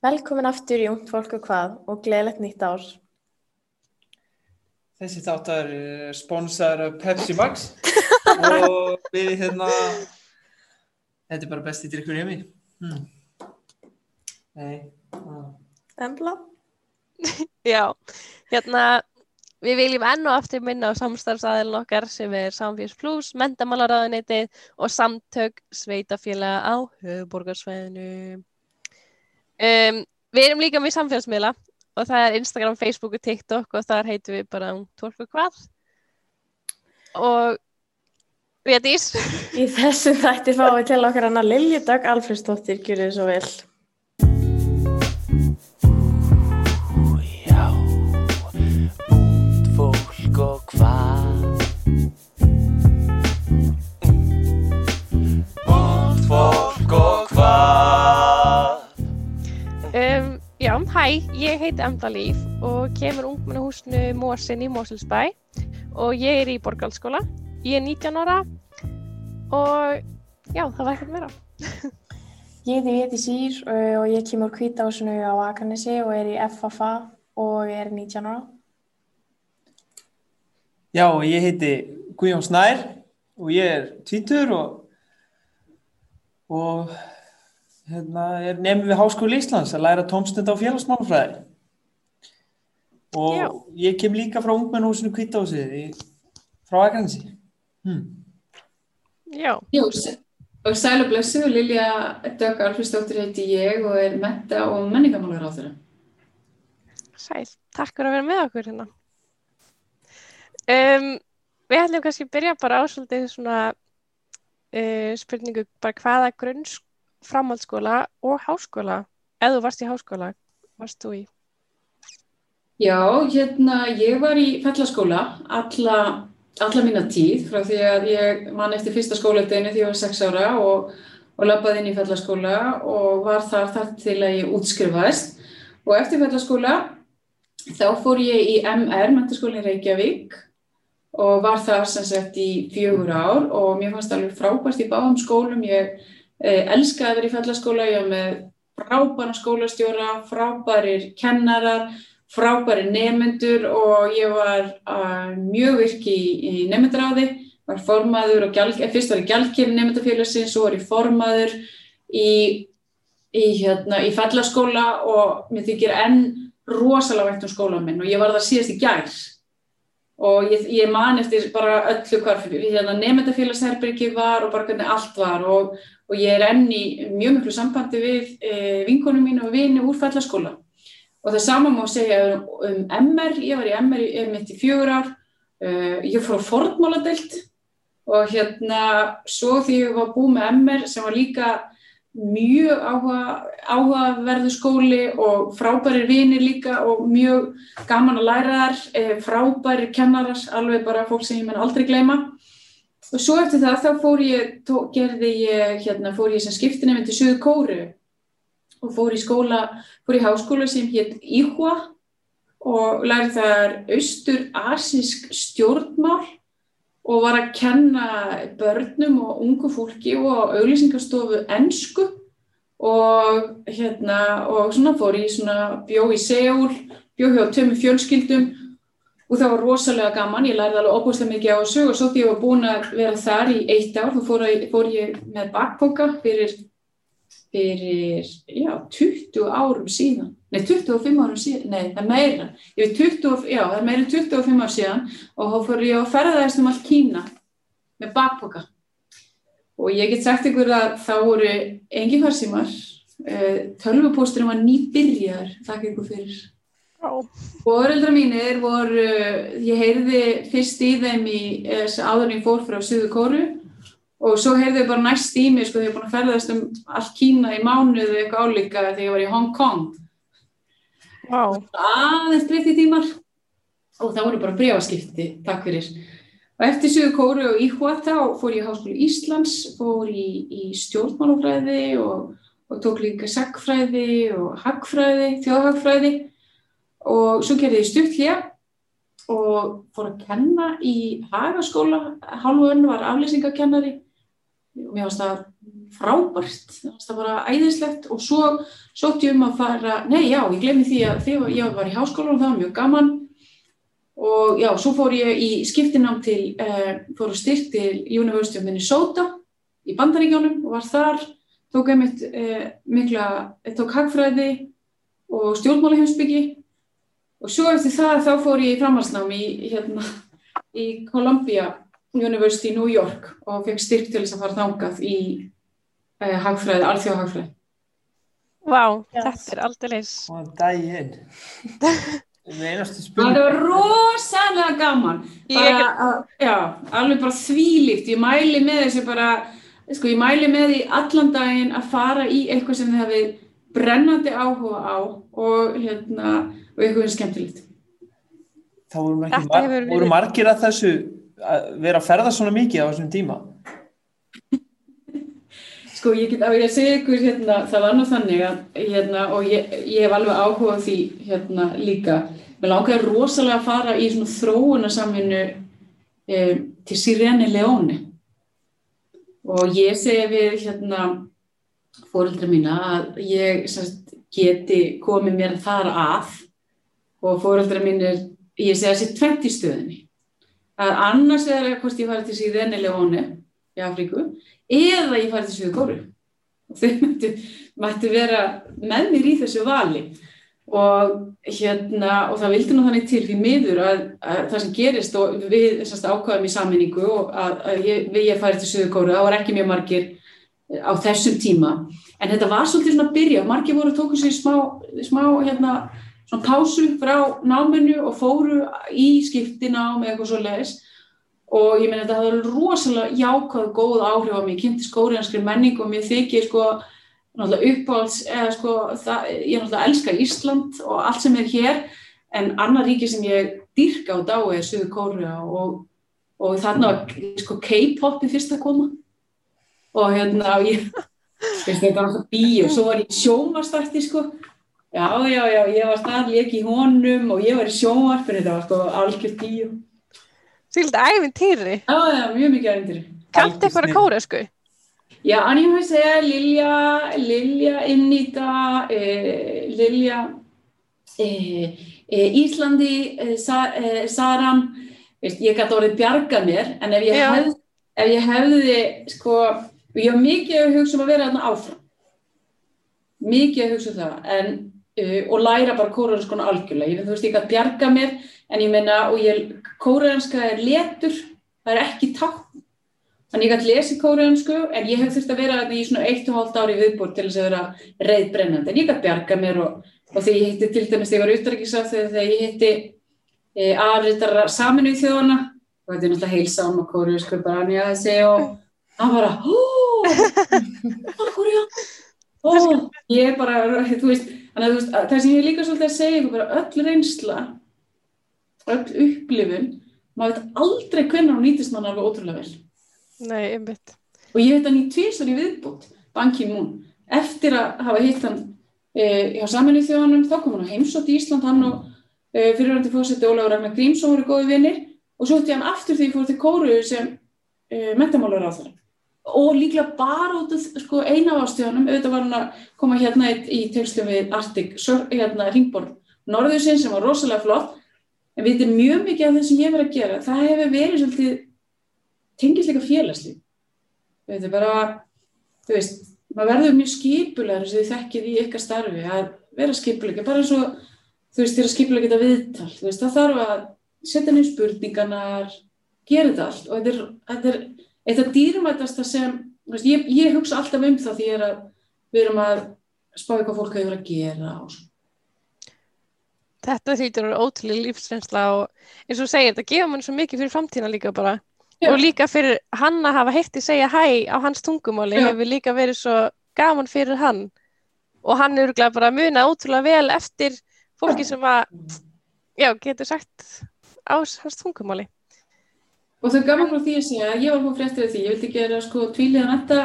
Velkomin aftur í Ungt fólk og hvað og gleðilegt nýtt ár. Þessi þáttar er sponsor af Pepsi Max og við hérna, þetta er bara besti drikkur í mig. Hmm. Nei, ah. Embla? Já, hérna við viljum enn og aftur minna á samstarfsaðilin okkar sem er Samfélags Plus, Mentamálaráðunitið og samtök sveitafélaga á höfuborgarsvæðinu. Um, við erum líka með samfélagsmiðla og það er Instagram, Facebook og TikTok og þar heitum við bara um tólku hvað. Og Vétís. Í þessum þætti fáum við til okkar hana Lilju Dögg Alfredsdóttir, gjur þið svo vel. Já, út fólk og hvað hæ, ég heiti Emda Líf og kemur ungmennahúsinu Mósin í Mósilsbæ og ég er í Borgalskóla. Ég er 19 ára og já, það var ekkert meira. Ég heiti Véti Sýr og ég kemur kvításinu á Akanesi og er í FFA og ég er 19 ára. Já, og ég heiti Guðjón Snær og ég er tvítur og, og hérna, er nefnum við Háskóli Íslands að læra tómstund á félagsmálfræði. Og Já. ég kem líka frá ungmennhúsinu Kvításið frá Akranesi. Hmm. Já, s- og sæl og blessu, Lilja Dögg Alfredsdóttir heiti ég og er menta og menningamálar á þeirra. sæl. Takk fyrir að vera með okkur hérna. Um, við ætlum kannski að byrja bara á svolítið svona uh, spurningu bara hvaða grunns framhaldsskóla og háskóla, ef þú varst í háskóla, varst þú í? Já, hérna, ég var í fellaskóla alla, alla mína tíð frá því að ég man eftir fyrsta skóladeginu því ég var sex ára og, og labbaði inn í fellaskóla og var þar þar til að ég útskrifaðist og eftir fellaskóla þá fór ég í MR, mentaskólinn Reykjavík og var þar sem sagt í fjögur ár og mér fannst alveg frábært í báðum skólum, ég eh, elskaði að vera í fellaskóla, ég var með frábæra skólastjóra, frábærir kennarar, frábæri nefnendur og ég var uh, mjög virk í, í nefnendaráði, var formaður og gjald, eh, fyrst var ég gjaldkefni nefndafélagsins, svo var ég formaður í, í, hérna, í fellaskóla og mér þykir enn rosalega vægt um skólan minn og ég var það síðast í gær og ég, ég man eftir bara öllu hvar hérna, nefndafélagsherbyrgi var og bara hvernig allt var. Og, og ég er enn í mjög miklu sambandi við e, vinkonum mínu og vini úr fellaskóla. Og það sama má segja um, um MR, ég var í MR í, mitt í fjögur ár, uh, ég fór fornmáladelt og hérna svo því ég var búið með MR sem var líka mjög áhuga, áhugaverðu skóli og frábæri vinir líka og mjög gaman að læra þar, eh, frábæri kennarar, alveg bara fólk sem ég menn aldrei gleyma. Og svo eftir það þá fór ég, tó, gerði ég, hérna fór ég sem skiptinni til Suður Kóru og fór í skóla, fór í háskóla sem hétt Íhua og lærði þar austur-asísk stjórnmál og var að kenna börnum og ungu fólki og auglýsingarstofu ennsku og hérna og svona fór í svona bjó í Seúl, bjó hjá tömmu fjölskyldum. Og það var rosalega gaman, ég lærði alveg óbúslega mikið á þessu og svo því ég var búin að vera þar í eitt ár, þá fór, fór ég með bakpoka fyrir fyrir, já, 20 árum síðan, nei, 25 árum síðan, nei, það er meira, ég veit 20, já, það er meira en 25 árum síðan og þá fór ég að ferðaðist um allt Kína með bakpoka og ég get sagt ykkur að þá voru engin farsímar, uh, tölvupósturinn var nýbyrjar, þakka ykkur fyrir. Já. Fóreldra mínir voru, ég heyrði fyrst í þeim í, eh, áður en ég fór frá Suðu Kóru og svo heyrði ég bara næst í mig, sko, því ég búin að ferðast um allt Kína í mánuðu eitthvað álíka þegar ég var í Hong Kong. Vá, Aðeins breytti tímar. Og það voru bara brefaskipti, takk fyrir. Og eftir Suðu Kóru og Íhua þá fór ég í Háskóli Íslands, fór í, í stjórnmálafræði og, og tók líka sagfræði og hagfræði, þjóðhagfræði og svo gerði ég stuttlja og fór að kenna í Hagaskóla, hálfu önn var aflýsingakennari og mér varst það frábært, það var æðislegt og svo sótti ég um að fara, nei já, ég glemði því að þegar ég var í háskóla og það var mjög gaman. Og já, svo fór ég í skiptinám til, uh, fór að styrk til University of Minnesota í Bandaríkjónum og var þar, tók einmitt uh, mikla, tók hagfræði og stjórnmálaheimsbyggi og svo eftir það þá fór ég í framhalsnám í, hérna, í Columbia University New York og fekk styrk til þess að fara þangað í uh, hagfræði, alþjóðhagfræði. Vá, Yes. þetta er aldrei Og daginn. Það var rosalega gaman. Bara, get- að- já, alveg bara þvílíkt. Ég mæli með þessu bara, sko, ég mæli með því allan daginn að fara í eitthvað sem þið hafið brennandi áhuga á og, hérna, og eitthvað sem skemmtilegt. Það voru, mar voru margir að þessu að vera að ferða svona mikið á þessum tíma. Sko, ég get á ég að segja ykkur, hérna, það var nú þannig að, hérna, og ég, ég hef alveg áhuga á því, hérna, líka. Mér langaði rosalega að fara í svona þróunarsamvinnu um, til Sirene Leone. Og ég segi við, hérna, fóreldra mína að ég sérst, geti komið mér þar að og fóreldra mínir, ég segi að þessi tvent í stöðinni. Að annars er það hvort ég fari til Sirene Leone í Afríku eða ég til Suður Kóru og þau mættu, mættu vera með mér í þessu vali. Og hérna og það vildi nú þannig til því miður að, að það sem gerist og við sérst, ákvaðum í sammenningu og að, að ég, ég færi til Suður Kóru, það var ekki mjög margir á þessum tíma. En þetta var svolítið svona að byrja, margir voru tóku sér smá, smá hérna svona pásu frá náminu og fóru í skiptina með eitthvað svo leiðis og ég meina þetta hafði rosalega jákvæð góð áhrif á mig, ég kynnti skóriðanskri menning og mér þykir sko náttúrulega uppáhalds eða sko það, ég náttúrulega elska Ísland og allt sem er hér en annar ríki sem ég dyrka á dái er Suður Kórea og, og þarna var sko K-popi fyrst að koma. Og hérna og ég finnst þetta var alltaf bíu, svo var ég sjónvastætti sko. Já, já, já, ég var starf leik í honum og ég var í sjónvarpinu, þetta var sko algjört bíu Sýld æfintýri. Já, já, mjög mikið æfintyri. Kannt eitthvað snill. kóresku? Já, Anjumhese, Lilja, Lilja, Innýta, eh, Lilja, eh, eh, Íslandi, eh, Sa, eh, Saram, veist, ég gæti orðið bjarga mér, en ef ég, hef, ef ég hefði, sko, ég var mikið að hugsa um að vera þarna áfram, mikið að hugsa um það, en, uh, og læra bara kóreanskona algjörlega, ég, þú veist, ég gæti bjarga mér, en ég meina, og ég, kóreanska er letur, það er ekki tákn, Þannig ég gæti lesið kóreansku en ég hef þurft að vera í svona eitt og hálft ári viðbúr til þess að vera reyðbrennandi. En ég gæti bjarga mér og, og þegar ég hitti til dæmis þegar ég var útrækisaf þegar ég hitti e, aðritara saminu í þjóðana og þetta er náttúrulega heilsa án og kóreansku bara hann ég að segja og hann bara það er kórean. Ó, ég bara, þú veist, þannig að þú veist, að það sem ég líka svolítið að segja ykkur bara öll reynsla, öll upplifun, maður veit aldrei hvernig hún nýtist mann alveg ótrúlega vel Nei, einmitt. og ég heit hann í tvisar í viðbútt Ban Ki-moon, eftir að hafa hitt hann e, hjá saminnið þjóðanum þá kom hann á heimsótt í Ísland hann og e, fyrirvændi fórseti Ólafur Ragnar Grímsson voru góði vinnir og svo hitti hann aftur þegar ég fór til Kóru sem e, mentamálar á það og líklega bara út af sko, eina af ástíðanum, auðvitað var hann að koma hérna í, tegslum við Sur- hérna Ringborg Norðursinn sem var rosalega flott. En við veitum mjög mikið af það sem ég verið að gera. Það hefur verið svolítið tengist líka félagslíf. Þetta er bara, þú veist maður verður mjög skipulegur sem þið þekkið í ykkar starfi að vera skipulega bara eins og, þú veist, þeirra skipulega geta viðtal, þú veist, það þarf að setja niður spurningarnar gera þetta allt. Og þetta er, þetta er eitt af dýrmætasta sem veist, ég, ég hugsa alltaf um það því er að við erum að spá hvað fólk hefur að gera og svo. Þetta þýttur að vera ótrúlega lífsreynsla og eins og segir, þetta gefur mann svo mikið fyrir framtíðina líka bara. Já. Og líka fyrir hann að hafa heitti segja hæ á hans tungumáli hefur líka verið svo gaman fyrir hann. Og hann er örugglega bara munað ótrúlega vel eftir fólki sem að, já, getur sagt á hans tungumáli. Og þau gaman frá því að segja að ég var fór fréttir af því, ég vildi gera sko tvíliða metta,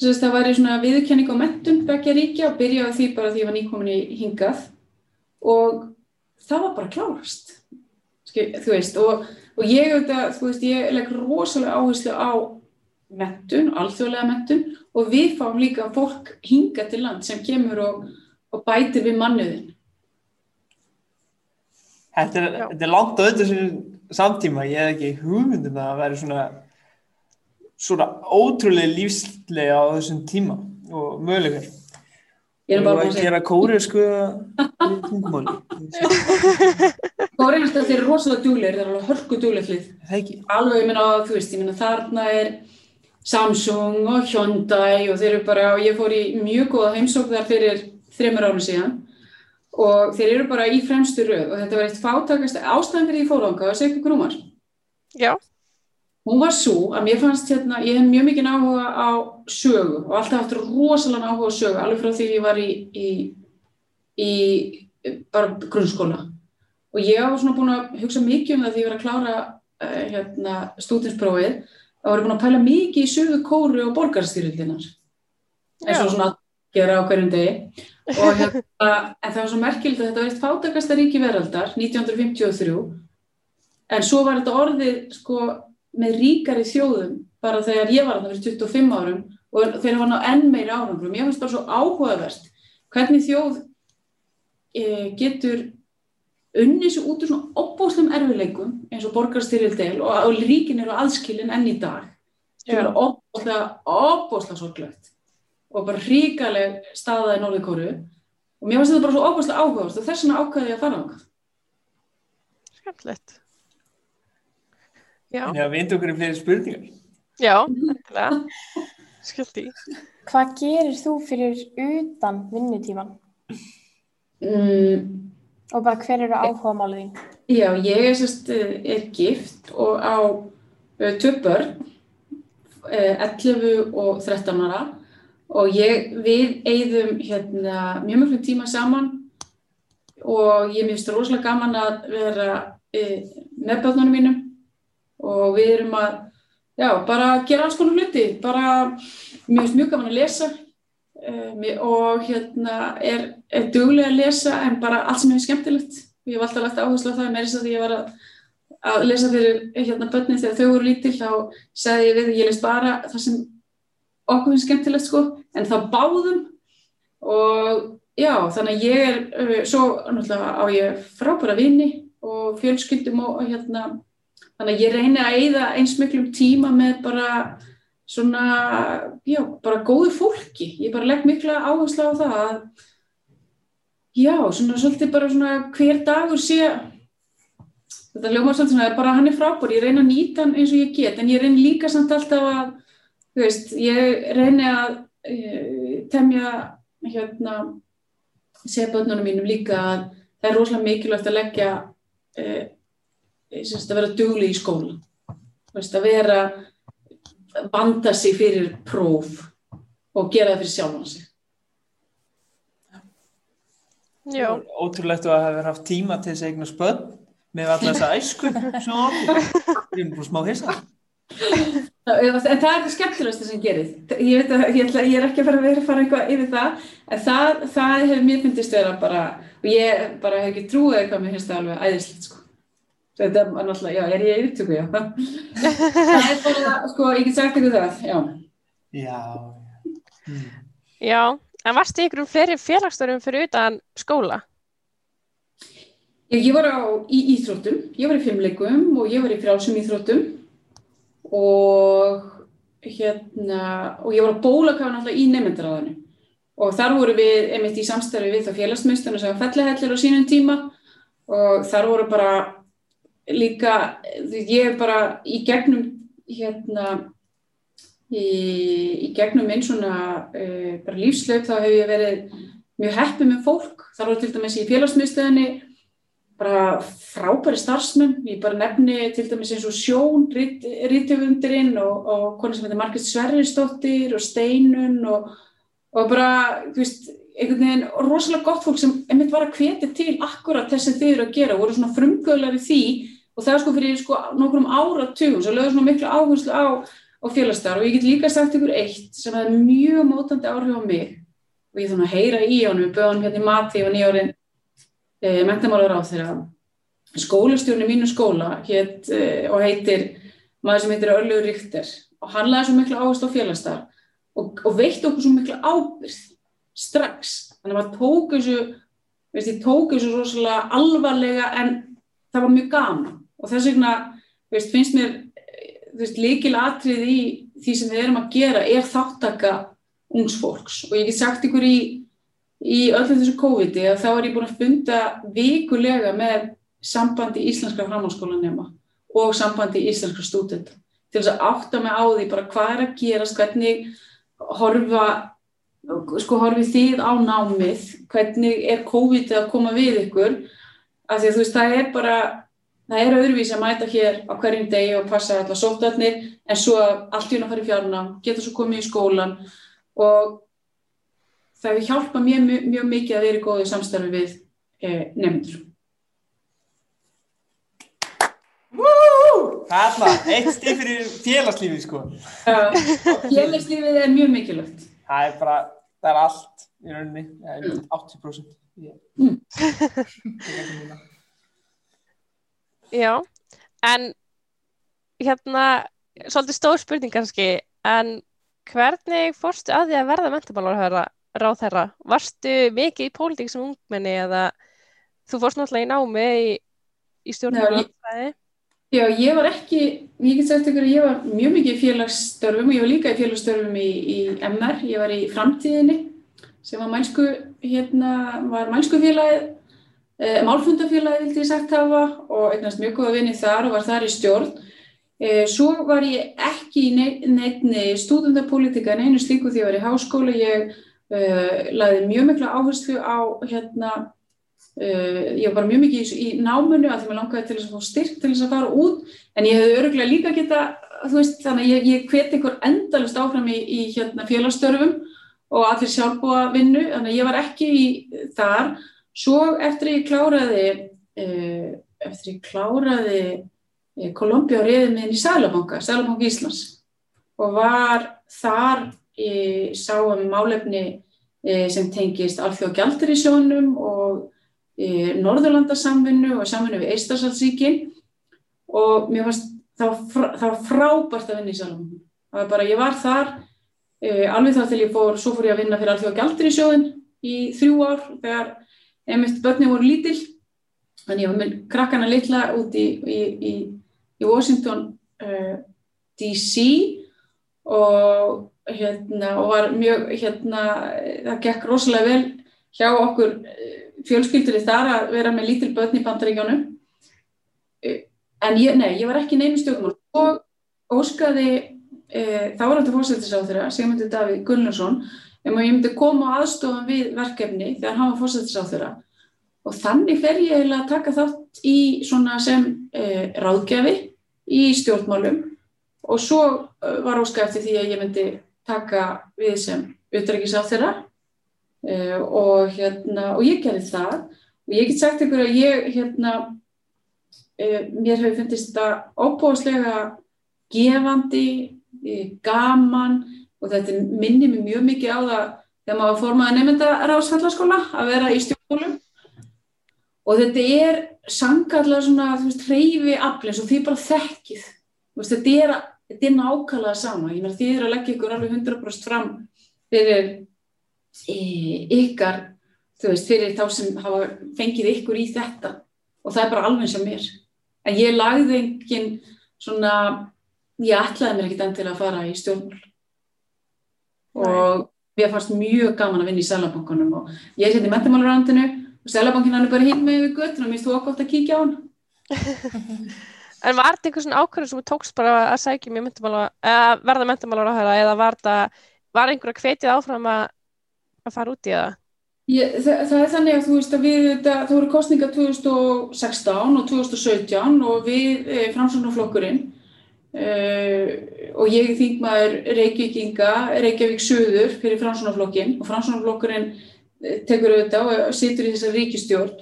þess að það væri svona viðurkenning á mentun beggja ríkja og byrja á því bara því ég var nýkomin í hingað. Og það var bara klárast, þú veist, og, og ég auðvitað, þú veist, ég legg rosalega áherslu á mentun, alþjóðlega mentun og við fáum líka fólk hinga til land sem kemur og, og bætir við manniðin. Þetta er, þetta er langt á þessu samtíma, ég hef ekki hugmyndum að það væri svona svona ótrúlega lífslega á þessum tíma og mögulegar. Ég er bara að gera kóriðsku tungumáli. Kóreanstar þeir eru rosalega duglegir, þeir eru alveg hörku. Það ekki. Alveg, ég meina, þú veist, ég meina, þarna er Samsung og Hyundai og þeir eru bara, og ég fór í mjög góða heimsók þar fyrir þreymur árum síðan og þeir eru bara í fremstu röð og þetta var eitt fátakast ástæðan fyrir ég fór ánga, það var Seku Grúmar. Já, Hún var svo að mér fannst hérna, ég hef mjög mikið áhuga á sögu og alltaf haft rosalega áhuga á sögu, alveg frá því ég var í, í, í bara grunnskóla. Og ég var svona búin að hugsa mikið um það því ég var að klára uh, hérna, stúdinsprófið og var búin að pæla mikið í sögu kóru og borgarstyrjuldinar. Svo Já. svona að gera á hverjum degi. Og hérna, en það var svo merkilegt að þetta var eitt fátakasta ríki veraldar, 1953 En svo var þetta orðið sko með ríkari þjóðum bara þegar ég var þarna fyrir 25 árum og þeir hafa ná enn meiri árangrum. Ég finnst bara svo áhugavert hvernig þjóð e, getur unnið svo út úr svona opbóðslegum erfileikum eins og borgarstyrjaldel og, og ríkin eru aðskilin enn í dag. Það er opbóðslega, opbóðslega sorglegt og bara ríkaleg staða í Norðurkóru og mér finnst þetta bara svo opbóðslega áhugavert og þess vegna ákvaði ég að fara á það. skemmtilegt. Já, Já, við ykkur í fleiri spurningar. já, endilega. Skildi. Hvað gerir þú fyrir utan vinnutíman? Mm, Og bara hver eru áhugamálið þín? Já, ég er, sérst, er gift og á uh, tvö börn, uh, 11 og 13 ára og ég, við eigðum hérna, mjög mjög tíma saman. Og ég finnst rosalega gaman að vera uh, með börnunum mínum. Og við erum að, já, bara gera alls konar hluti, bara finnst mjög gaman að lesa. Mér- og hérna er, er duglega að lesa en bara allt sem er skemmtilegt. Ég hef alltaf lagt áherslu á það með þess að ég var að, að lesa fyrir hérna börnin þegar þau voru lítil þá sagði ég við að ég leist bara það sem okkur finnst skemmtilegt sko en þá báðum og já þannig að ég er uh, svo náttúrulega á ég frábæra vini og fjölskyldum og, hérna þannig að ég reyni að eyða eins miklum tíma með bara svona, já, bara góðu fólki. Ég bara legg mikla áherslu á það að, já, svona svolítið bara svona hver dagur sé, þetta ljómar svolítið svona, bara hann er frábær, ég reyni að nýta hann eins og ég get, en ég reyni líka samt alltaf að, þú veist, ég reyni að uh, temja, hérna, segja börnunum mínum líka að það er rosalega mikilvægt að leggja, uh, að vera dugli í skóla, þú veist, að vera, vanda sig fyrir próf og gera það fyrir sjálfan sig. Já, Ótrúlegt að hafa haft tíma til þess að eigna spönn með alla þessa æsku sem áður. Ég er bara smá hissa. En það er það skemmtilegast sem gerir. Ég, veit að, ég, ætla, ég er ekki að fara að vera að fara eitthvað yfir það, en það, það hefur mér myndist vera bara, og ég bara hef ekki trúið hvað mér finnst það alveg æðislegt, sko. Þetta er náttúrulega, já, er ég í upptöku, já. það er bara, sko, ég get sagt ykkur það, já. Já. Hmm. já. En varstu í ykkur um fleiri félagsstörfum fyrir utan skóla? Ég, ég var á, í íþróttum, ég var í fimmleikum og ég var í frjálsum íþróttum og hérna, og ég var á bólakafa náttúrulega í nefndaráðinu og þar voru við einmitt í samstarfi við það félagsmyndstunum sem var fellihellir á sínum tíma. Og þar voru bara líka, ég er bara í gegnum hérna í, í gegnum minn svona uh, bara lífslaup þá hef ég verið mjög heppið með fólk, þar voru til dæmis í félagsmyndstöðinni bara frábæri starfsmenn, ég bara nefni til dæmis eins og Sjón, rítöfundurinn og, og konar sem heitir Margrét Sverrisdóttir og Steinun og, og bara, þú veist, einhvern veginn rosalega gott fólk sem einmitt var að hvetja til akkurat þess sem þið eru að gera, voru svona frumkvöðlar í því og það er sko fyrir sko nokkrum áratugum, svo lögðu svona miklu áherslu á, á félagsstarf og ég get líka sagt ykkur eitt sem er mjög mótandi áhrif á mig og ég þannig að heyra í honum, við böðum hérna í mati og nýjárin eh, mentamálar á þeirra skólastjórn í mínu skóla hét, eh, og heitir maður sem heitir Örlegu Ríkter og hann laði svo miklu áherslu á félagstar og, og veitti okkur svo miklu ábyrð strax. Þannig að maður tók þessu, veist, ég tók þessu rosalega alvarlega en það var mjög gaman. Og þess vegna veist, finnst mér þú veist, líkil atrið í því sem við erum að gera er þáttaka ungs fólks. Og ég get sagt ykkur í, í öllu þessu COVID-i að þá er ég búin að funda vikulega með sambandi íslenskra framhalskólanema og sambandi íslenskra stúdenta. Til þess að átta mig á því bara hvað er að gerast, hvernig horfa, sko horfið þið á námið, hvernig er COVID að koma við ykkur, af því að þú veist það er bara, það er öðruvísi að mæta hér á hverjum degi og passa allar sóttarnir en svo allt í hún að fara í fjárnám, geta svo komið í skólan og það hefur hjálpað mjög, mjög, mjög mikið að vera í góðu samstarfi við eh, nefndur. Þarna, eitt stíð fyrir félagslífið sko. Félagslífið er mjög mikilvægt. Það er bara, það er allt í rauninni, það er 80%. Ég, Mm. Já, en hérna, svolítið stór spurning kannski, en hvernig fórstu að því að verða menntamálar ráð þeirra? Varstu mikið í pólitík sem ungmenni eða þú fórst náttúrulega í námi í, í stjórnmálafræði? Já, ég var ekki, ég get sagt ykkur að ég var mjög mikið í félagsstörfum og ég var líka í félagsstörfum í, í MR, ég var í framtíðinni sem var mælsku, hérna, var mælskufélagið, eh, málfundafélagið vildi ég sagt hafa og eignast mjög góða vinni þar og var þar í stjórn. Eh, svo var ég ekki í nei- neinni stúdendapolítika en einu slíku því ég var í háskóla, ég eh, laði mjög mikla áherslu á hérna Uh, ég var mjög mikið í, í námunu að því mér langaði til þess að fá styrk til þess að fara út en ég hefði öruglega líka geta veist þannig að ég, ég hveti ykkur endalust áfram í, í hérna félagsstörfum og allir sjálfbúa vinnu þannig að ég var ekki í þar. Svo eftir ég kláraði uh, eftir ég kláraði uh, Kolumbia reyði minn í Sælabanka, Sælabanka Íslands og var þar í sáum málefni uh, sem tengist alþjóð gjaldur í sjónum og Norðurlandasamvinnu og samvinnu við Eistarsalsríkin og mér fannst það var, frábært að vinna í Salomon. Það var bara, ég var þar uh, alveg þá til ég fór, svo fór ég að vinna fyrir allþjóða gjaldur í sjóðin í þrjú ár þegar einmitt börni voru lítil. Þannig ég var með krakkana litla út í, í, í, í Washington uh, DC og, hérna, og var mjög, hérna, það gekk rosalega vel hjá okkur fjölskyldur í þar að vera með lítil börn í bandaríkjónum en ég, nei, ég var ekki neinu stjórnmál og óskaði e, þárandi fórsættisáþurra Sigmundur Davíð Gullarsson um að ég myndi koma á aðstofan við verkefni þegar hann var fórsættisáþurra og þannig fer ég að taka þátt í svona sem e, ráðgjafi í stjórnmálum og svo var óskað eftir því að ég myndi taka við sem utrækisáþurra Uh, og, hérna, og ég gerði það. Og ég get sagt ykkur að ég hérna, uh, mér hefur fundist þetta óbúðslega gefandi, uh, gaman. Og þetta minnir mér mjög mikið á það þegar maður formaði nefnda ráðsfallaskóla að vera í stjórnmálum. Og þetta er sangallega svona, hreyfi aflins og því bara þekkið. Veist, þetta, er, þetta er nákvæmlega sama ég meðan því er að leggja ykkur alveg 100% fram fyrir ykkar, þú veist, fyrir þá sem hafa fengið ykkur í þetta og það er bara alveg sem mér. En ég lagði engin svona, ég ætlaði mér ekkit enn til að fara í stjórnmál. Og mér fannst mjög gaman að vinna í Sælabankunum og ég í mentamálurandinu og Sælabankin hann er bara hinn með við göttuna og mér okkur átt að kíkja á hann. En var þetta einhver svona ákvörður sem þú tókst bara að sækja mér mentamála, að verða mentamálar á hæra eða var þetta, var einhver að hvetja áfram að að fara út í það? Ég, það, það er þannig að þú veist að við, það, það voru kostninga 2016 og 2017 og við e, framsóknarflokkurinn e, og ég þingmaður Reykjavíkinga, Reykjavík Suður fyrir framsóknarflokkin og framsóknarflokkurinn e, tekur auðvitað og situr í þessar ríkistjórn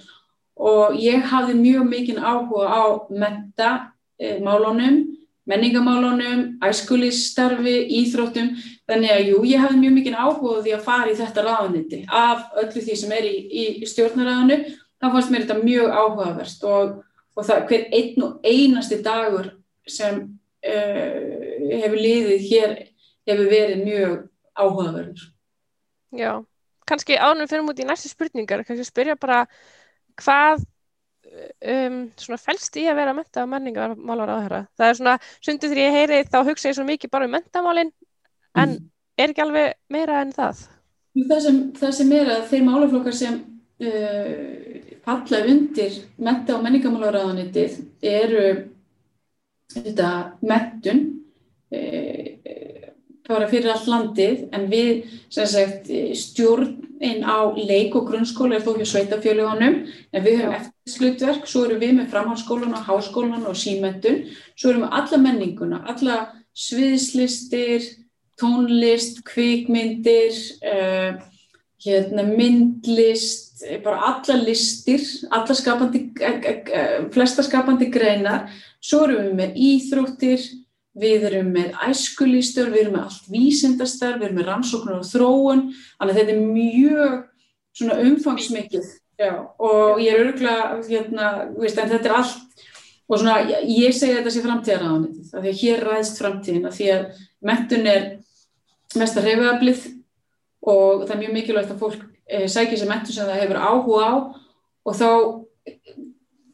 og ég hafði mjög mikinn áhuga á menta e, málunum menningamálunum, æskulisstarfi, íþróttum, þannig að jú, ég hafði mjög mikið áhuga því að fara í þetta ráðaniti af öllu því sem er í, í stjórnaráðinu, þá fannst mér þetta mjög áhugaverst og, og það hver einn og einasti dagur sem uh, hefur liðið hér hefur verið mjög áhugaverður. Já, kannski ánum fyrir mútið í næstu spurningar, kannski spyrja bara hvað um, svona felst í að vera menta og menningamálar á þeirra. Það er svona, sundu þegar ég heyri þá hugsa ég svo mikið bara um mentamálin, en er ekki alveg meira en það? Það sem, það sem er að þeir málaflokkar sem uh, falla undir menta og menningamálaráðanitið eru þetta mentun uh, bara fyrir allt landið en við sagt stjórnin á leik og grunnskóla er þó hjá sveitafjölugunum en við höfum eftirslutverk, svo erum við með framhaldsskólan og háskólan og símentun svo erum við alla menninguna, alla sviðslistir, tónlist, kvikmyndir, uh, hérna, myndlist, bara alla listir, alla skapandi, flesta skapandi greinar. Svo erum við með íþróttir, við erum með æskulístör, við erum með allt vísindastar, við erum með rannsóknar og þróun. Þannig að þetta er mjög svona umfangsmikið. Já, og ég er örgulega, hérna, veist, en þetta er allt og svona, ég segi þetta sé framtíðaráðanitið, af því að hér ræðist framtíðin, af því að mentun er mesta hreyfiðablið og það er mjög mikilvægt að fólk e, sækir sér mentun sem það hefur áhuga á og þá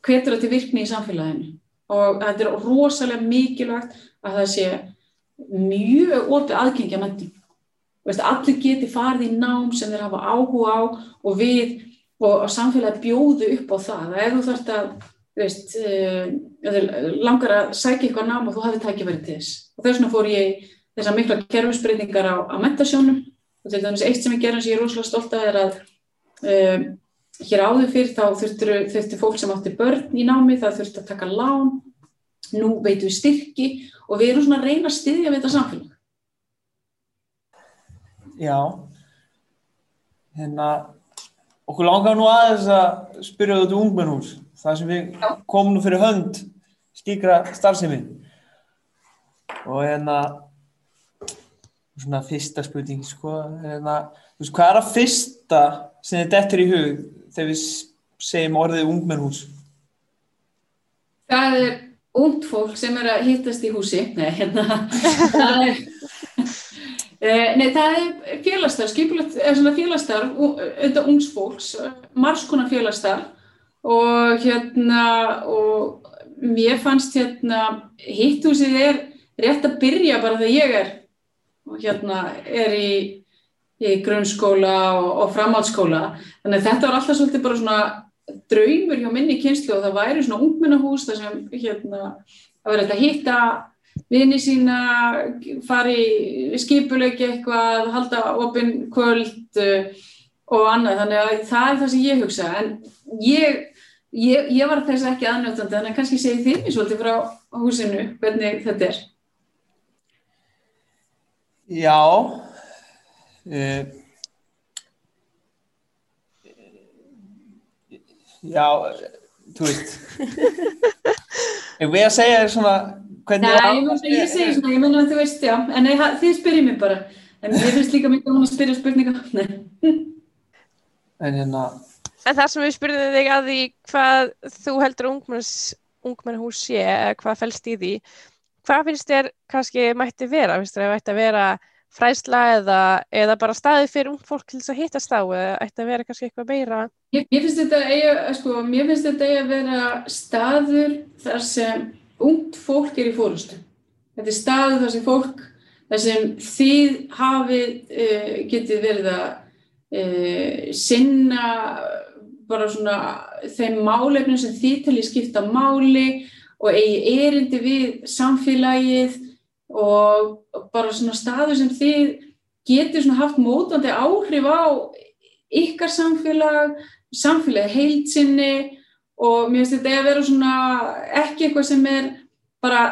hvetur til virkni í samfélaginu og þetta er rosalega mikilvægt að það sé mjög opið aðgengja mentun. Allir geti farið í nám sem þeir hafa áhuga á og við og samfélagi bjóðu upp á það. Er þú þarft að veist, uh, langar að sækja eitthvað nám og þú hafið tækifæri til þess. Og þess vegna fór ég þessar mikla kerfisbreytingar á, á mentasjónum og til dæmis eitt sem ég gerði sem ég er rosalega stolt að er að um, hér áður fyrr þá þurftur fólk sem átti börn í námi það þurfti að taka lán, nú veitum við styrki og við erum svona að reyna að styðja við þetta samfélag. Já, hérna, okkur langar nú aðeins að spyrja þetta ungmennhús, það sem við komum nú fyrir hönd skikra starfsemi. Og hérna, svona fyrsta spurning, sko, hérna, þú veist, hvað er að fyrsta sem þið dettur í hug þegar við segjum orðið ungmennhús? Það er ungt fólk sem er að hittast í húsi, nei, hérna, það er, eh, nei, það er eða svona félagsstarf, auðvitað ungs fólks, margskonar félagsstarf og hérna, og mér fannst hérna, hitthúsið er rétt að byrja bara þegar ég er, og hérna, er í, í grunnskóla og, og framhaldsskóla, þannig að þetta var alltaf svolítið bara svona draumur hjá minni kynslu og það væri svona ungmennahús þar sem hérna að vera þetta að hitta vini sína, fari skipuleiki eitthvað, halda opinn kvöld uh, og annað, þannig að það er það sem ég hugsa. En ég, ég, ég var þess ekki aðnjóttandi, þannig að kannski segi þið mér svolítið frá húsinu hvernig þetta er. Já, uh, já, þú veist, ef við að segja þér svona hvernig Nei, ég, meina, ég segi svona, ég menna að þú veist, já, en nei, þið spyrir mér bara, en ég finnst líka mikið að spyrja spurninga, nei. En hérna, En það sem við spurðum þig að því hvað þú heldur ungmenns, ungmennhús sé, eða hvað fælst í því, hvað finnst þér kannski mætti vera? Finnst þér að ætti að vera fræðsla eða, eða bara staði fyrir ung fólk til þess að hittast á eða ætti að vera kannski eitthvað meira? Ég, ég finnst þetta eiga, sko, mér finnst þetta eiga að vera staður þar sem ungt fólk er í fórustu. Þetta er staður þar sem fólk, þar sem þið hafið, uh, getið verið að uh, sinna bara svona þeim málefnum sem þið telji skipta máli og eigi erindi við samfélagið og bara svona staður sem þið getur svona haft mótandi áhrif á ykkar samfélag, samfélagi heilsinni og mér finnst þetta að vera svona ekki eitthvað sem er bara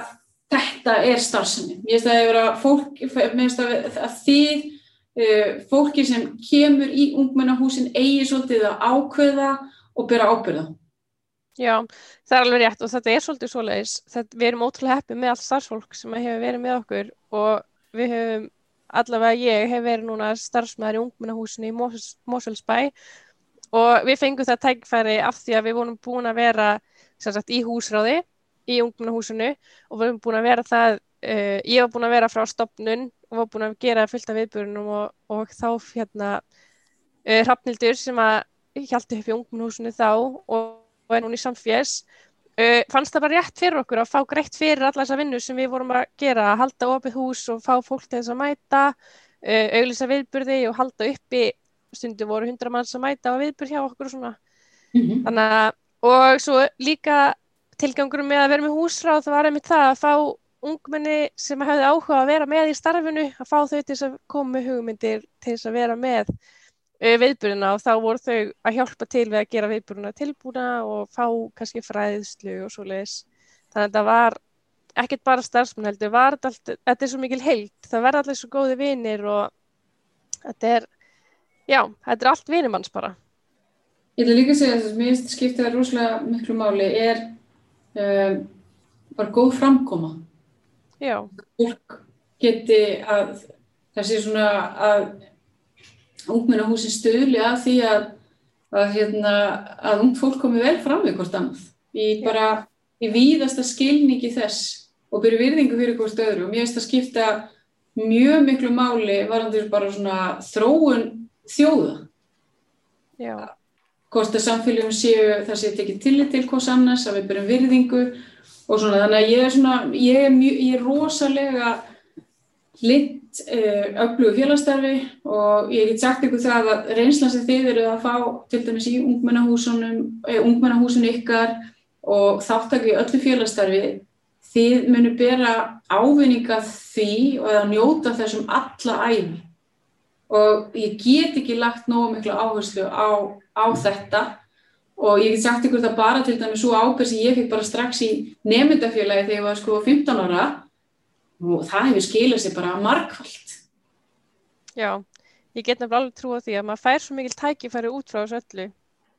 þetta er starfsemi. Mér finnst það að vera fólk, mér finnst að, að þið, uh, fólki sem kemur í ungmennahúsin eigi svolítið að ákveða og bera ábyrða. Já, það er alveg rétt og þetta er svolítið svoleiðis. Þetta, við erum ótrúlega heppið með allt starfsfólk sem hefur verið með okkur og við höfum, allavega ég hef verið núna starfsmæður í ungmennahúsinu í Mosfells, Mosfellsbæ og við fengum það tækfæri af því að við vorum búin að vera sagt, í húsráði í ungmennahúsinu og við vorum búin að vera það uh, ég var búin að vera frá stopnun og var búin að gera fullt af viðbjörnum og, og þá hérna uh, Hrafnildur sem að hjálti upp í ungmennhúsinu þá og, og er núna í samfés uh, fannst það bara rétt fyrir okkur að fá greitt fyrir alla þessa vinnu sem við vorum að gera að halda opið hús og fá fólk til þess að mæta uh, auglýsa viðbjörði og halda uppi. Stundu voru hundra manns að mæta á viðbjörð hjá okkur og svona. Mhm. Þannig að, og svo líka tilgangur með að vera með húsráð það var einmitt það að fá ungmenni sem hefði áhuga að vera með í starfinu að fá þau til þess að koma með hugmyndir til að vera með uh, viðburðina og þá voru þau að hjálpa til við að gera viðburðina tilbúna og fá kannski fræðslu og svo leiðis. Þannig að það var ekkert bara starfsmenn heldur, allt, þetta er svo mikil heild, það verða allir svo góði vinir og þetta er, já, þetta er allt vinimanns bara. Ég ætla líka að segja að mér finnst skipta það rosalega miklu máli er um, bara góð framkoma. Já, Fólk geti að það sé svona að ungmennahúsin stöðli að því að, að, hérna, að ung fólk komi vel fram við hvort annað. Í bara í víðasta skilningi þess og byrju virðingu fyrir hvort öðru og mér finnst það skipta mjög miklu máli varandi bara svona þróun þjóða. já, hvort að samfélagum séu það sé tekið tillit til hvers annars, að við byrjum virðingu og svona, þannig að ég er svona, ég er, mjög, ég er rosalega litt uh, öflugu félagsstarfi og ég get sagt ykkur það að reynslan sem þið eru að fá til dæmis í eh, ungmennahúsun ykkar og þáttak í öllu félagsstarfi, þið munu bera ávinninga því og að njóta þessum alla æfi og ég get ekki lagt nógu miklu áherslu á, á þetta og ég get sagt ykkur það bara til dæmis svo ábyrg sem ég fikk bara strax í nefndafélagi þegar ég var sko 15 ára og það hefur skilað sér bara margfald. Já, ég get nefnilega alveg trúa því að maður fær svo mikil tækifæri út frá þessu öllu.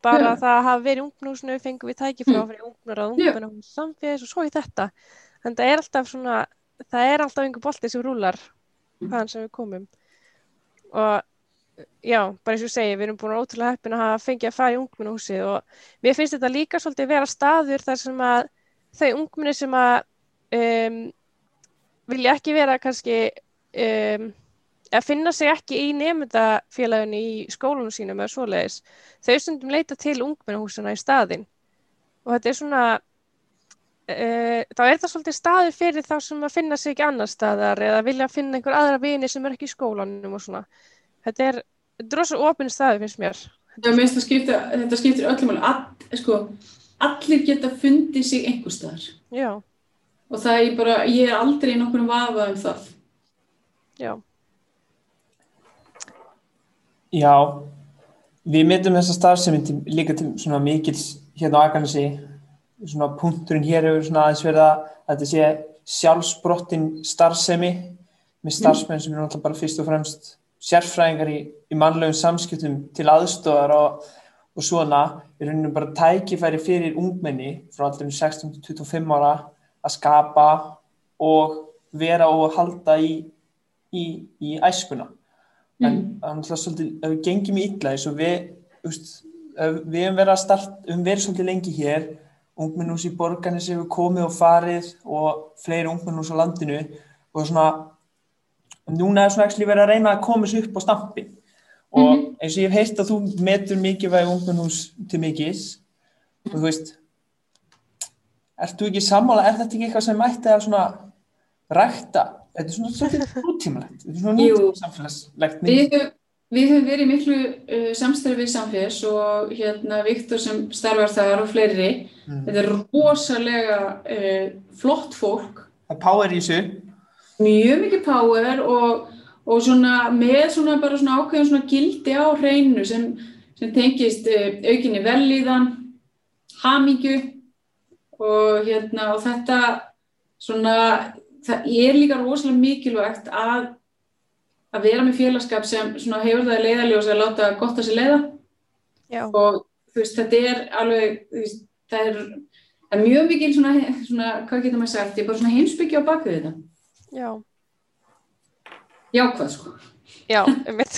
Bara Já. það að hafa verið í ungmennhúsinu, fengum við tækifæri Mm. að fyrir ungmennar að Já. ungmennahús samfélags og svo í þetta. En það er alltaf svona, það er alltaf einhver bolti sem rúlar Mm. hvaðan sem við komum. Og já, bara eins og segi, við erum búin ótrúlega heppin að fengið að fara í ungmennahúsið og mér finnst þetta líka svolítið vera staður þar sem að þau ungmenni sem að um, vilja ekki vera kannski um, að finna sig ekki í nefndafélaginu í skólunum sínum eða svoleiðis. Þau stundum leita til ungmennahúsina í staðinn og þetta er svona uh, þá er það svolítið staður fyrir þá sem að finna sig ekki annar staðar eða vilja finna einhver aðra vini sem er ekki í skólanum og svona. Þetta er, rosa opinn staður finnst mér. Já, mér finnst það skipta, þetta skiptir öllum alveg, all, sko, allir geta fundið sig einhver staðar Já, og það er bara, ég er aldrei í nokkurnu vafa um það. já, Já, við myndum þessa starfsemi líka til svona mikils hérna á Akarnasi, svona punkturinn hér hefur svona aðeins verið að þetta sé sjálfsbrottin starfsemi með starfsmenn sem eru náttúrulega bara fyrst og fremst sérfræðingar í, í mannlegum samskiptum til aðstofar og, og svona, við erum bara tækifæri fyrir ungmenni frá allir 16 til 25 ára að skapa og vera og halda í, í, í æskuna en Mm. er náttúrulega svolítið, ef við gengjum í illa eins og við, við höfum verið að start, við höfum verið svolítið lengi hér, ungmennús í borgarnis hefur komið og farið og fleiri ungmennús á landinu og svona, núna er svona ekki verið að reyna að koma þessu upp á stampin og Mhm. eins og ég hef heyrt að þú metur mikilvæg ungmennús til mikils og þú veist, ert þú ekki sammála, er þetta ekki eitthvað sem mætti að svona rækta, þetta er svona svolítið nútímalegt, þetta er svona Jú. nútímasamfélagslegt Við, við höfum verið miklu uh, samstarfi við samfélags og hérna Viktor sem starfar þar og fleiri. Mm. Þetta er rosalega uh, flott fólk, Það er power í þessu. mjög mikið power og, og svona með svona bara svona ákveðum svona gildi á hreinu sem, sem tengist uh, aukinni vellíðan, hamingju og hérna og þetta svona, það er líka rosalega mikilvægt að að vera með félagskap sem svona hefur það að leiðaljós að láta gott að sér leiða já, og þú veist, þetta er alveg, veist, það er, það er mjög mikil svona, svona, hvað getur maður sagt, ég er bara svona heimsbyggja á bakvið þetta. já, Jákvæð, sko. já, um mitt.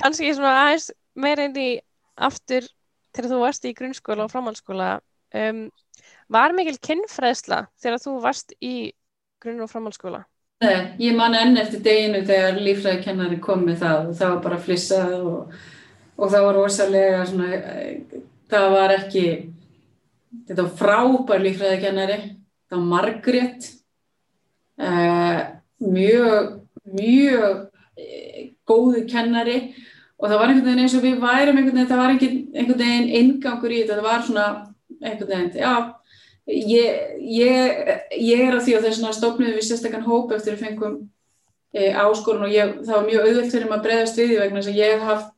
Kanski svona aðeins meira inn í aftur þegar þú varst í grunnskóla og framhaldsskóla. Um, var mikil kinnfræðsla þegar þú varst í grunn- og framhaldsskóla? Nei, ég man enn eftir deginu þegar líffræðikennari kom með það og það var bara flissað og, og það var rosalega svona, eh, það var ekki, þetta var frábær líffræðikennari, það var Margrét, uh, mjög, mjög uh, góðu kennari og það var einhvern veginn eins og við værum einhvern veginn, það var einhvern, veginn ingangur í þetta, það var svona einhvern veginn, já, ég, ég, ég er að því og þess vegna stofnum við sérstakann hóp eftir að fengum e, áskorun og ég, það var mjög auðvelt fyrir maður að breyðast við því vegna þess að ég hef haft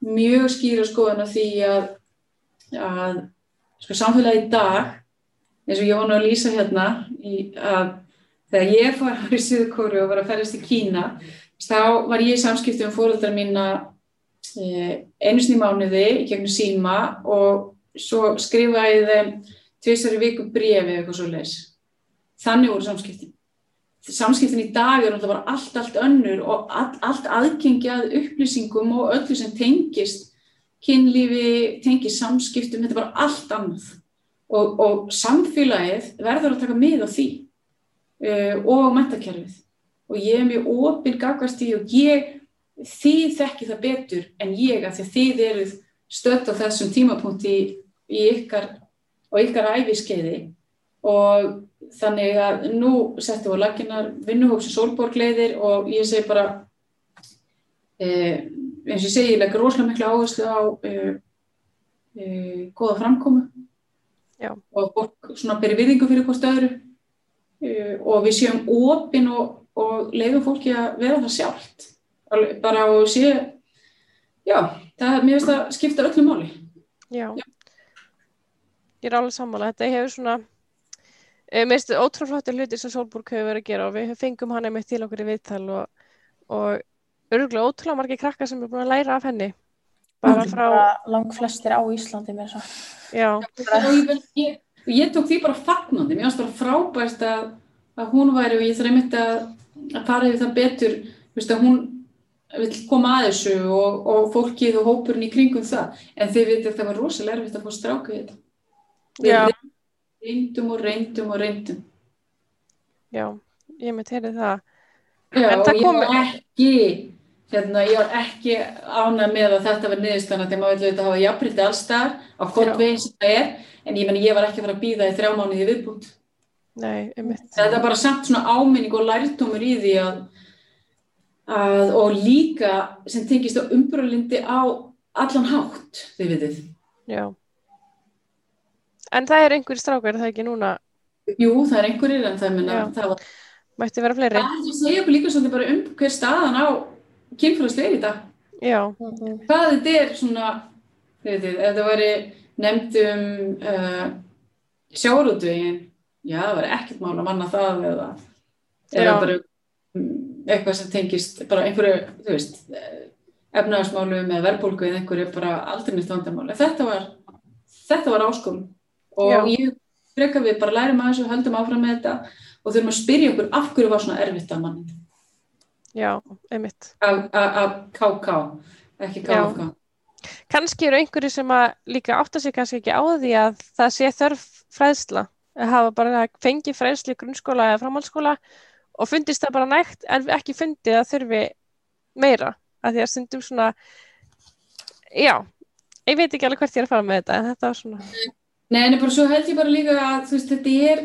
mjög skýra skoðan af því að, að sko, samfélagi í dag eins og ég nú að lýsa hérna í, að þegar ég fór í Suðkóru og var að ferðast í Kína þá var ég í samskipti um fóröldar mína e, einu sinni í mánuði í gegnum síma og svo skrifaði þeim tvisar í viku brefi eitthvað svo leis. Þannig voru samskiptin. Samskiptin í dag er bara allt, allt önnur og all, allt aðgengi að upplýsingum og öllu sem tengist kynlífi, tengist samskiptum, þetta bara allt annað. Og, og samfélagið verður að taka mið á því uh, og mentakerfið. Og ég er mjög opinn gagvast í og ég, þið þekki það betur en ég að því að þið eruð stött á þessum tímapunkti í, í ykkar og ykkar æfiskeiði og þannig að nú settum við laginnar vinnuhópsi sólborgleiðir og ég segi bara eh, eins og ég segi ég leggur rosalega miklu áherslu á eh, eh, goða framkomu. Já. og fólk svona beri virðingu fyrir hvort öðru. Og við séum opinn og, og leiðum fólki að vera það sjálft. Bara og sé já, það, mér finnst það skipta öllu máli Já. Ég er alveg sammála. Þetta hefur svona, eh, mér finnst þetta ótrúlega flottir hluti sem Solborg hefur verið að gera og við fengum hann einmitt til okkur í viðtal og, og örgulega ótrúlega margir krakkar sem er búin að læra af henni. Bara frá, Lang flestir á Íslandi með þess að. já, og ég, ég, tók því bara fagnandi, mér finnst bara frábært að, að hún væri og ég þarf einmitt að, að fara yfir það betur, veist, að hún vil koma að þessu og, og fólkið og hópurinn í kringum það, en þið veitir að það var rosalega erfitt að fá stráka í þetta. Já. Við reyndum og reyndum og reyndum. já, ég mitt heyrði það. Já, En það ég kom- ekki, hérna, ég var ekki ánað með að þetta var niðurstana þegar maður vil auðvitað hafa jafnbrytti allstar á Já. hvort veginn sem það er, en ég meni ég var ekki að fara að býða í þrjá mánuði viðbútt. Nei, einmitt. Þetta er bara samt svona áminning og lærtómur í því að, að og líka sem tengist á umbröðlindi á allan hátt, þið vitið. Já. En það er einhverjir strákar, er það ekki núna, Jú, það er einhverjir en það, minna, það var mætti vera fleiri? Það er að segja okkur líka svolítið bara um hver staðan á kynfélagslega í dag. Já, Hvað þetta er svona, þið veitir, ef það væri nefnd um uh, sjárótvegin, já, það væri ekkert mál að manna það eða, eða Já. bara eitthvað sem tengist bara einhverju, þú veist, efnaðarsmálum eða verðbólgu eða einhverju bara aldrei nýtt vandamáli. Þetta var, þetta var áskum og Já. ég freka við bara lærum að þessu og höldum áfram með þetta og þurfum að spyrja okkur af hverju var svona erfitt að manni já, einmitt. af KK, ekki Já. KFK. Kannski eru einhverjir sem að líka átta sig kannski ekki á því að það sé þörf fræðsla. Að hafa bara fengið fræðslu í grunnskóla eða framhaldsskóla og fundist það bara nægt en ekki fundið að þurfi meira. Að því að stundum svona, já, ég veit ekki alveg hvert ég er að fara með þetta, en þetta var svona, Nei, en bara svo held ég bara líka að veist, þetta er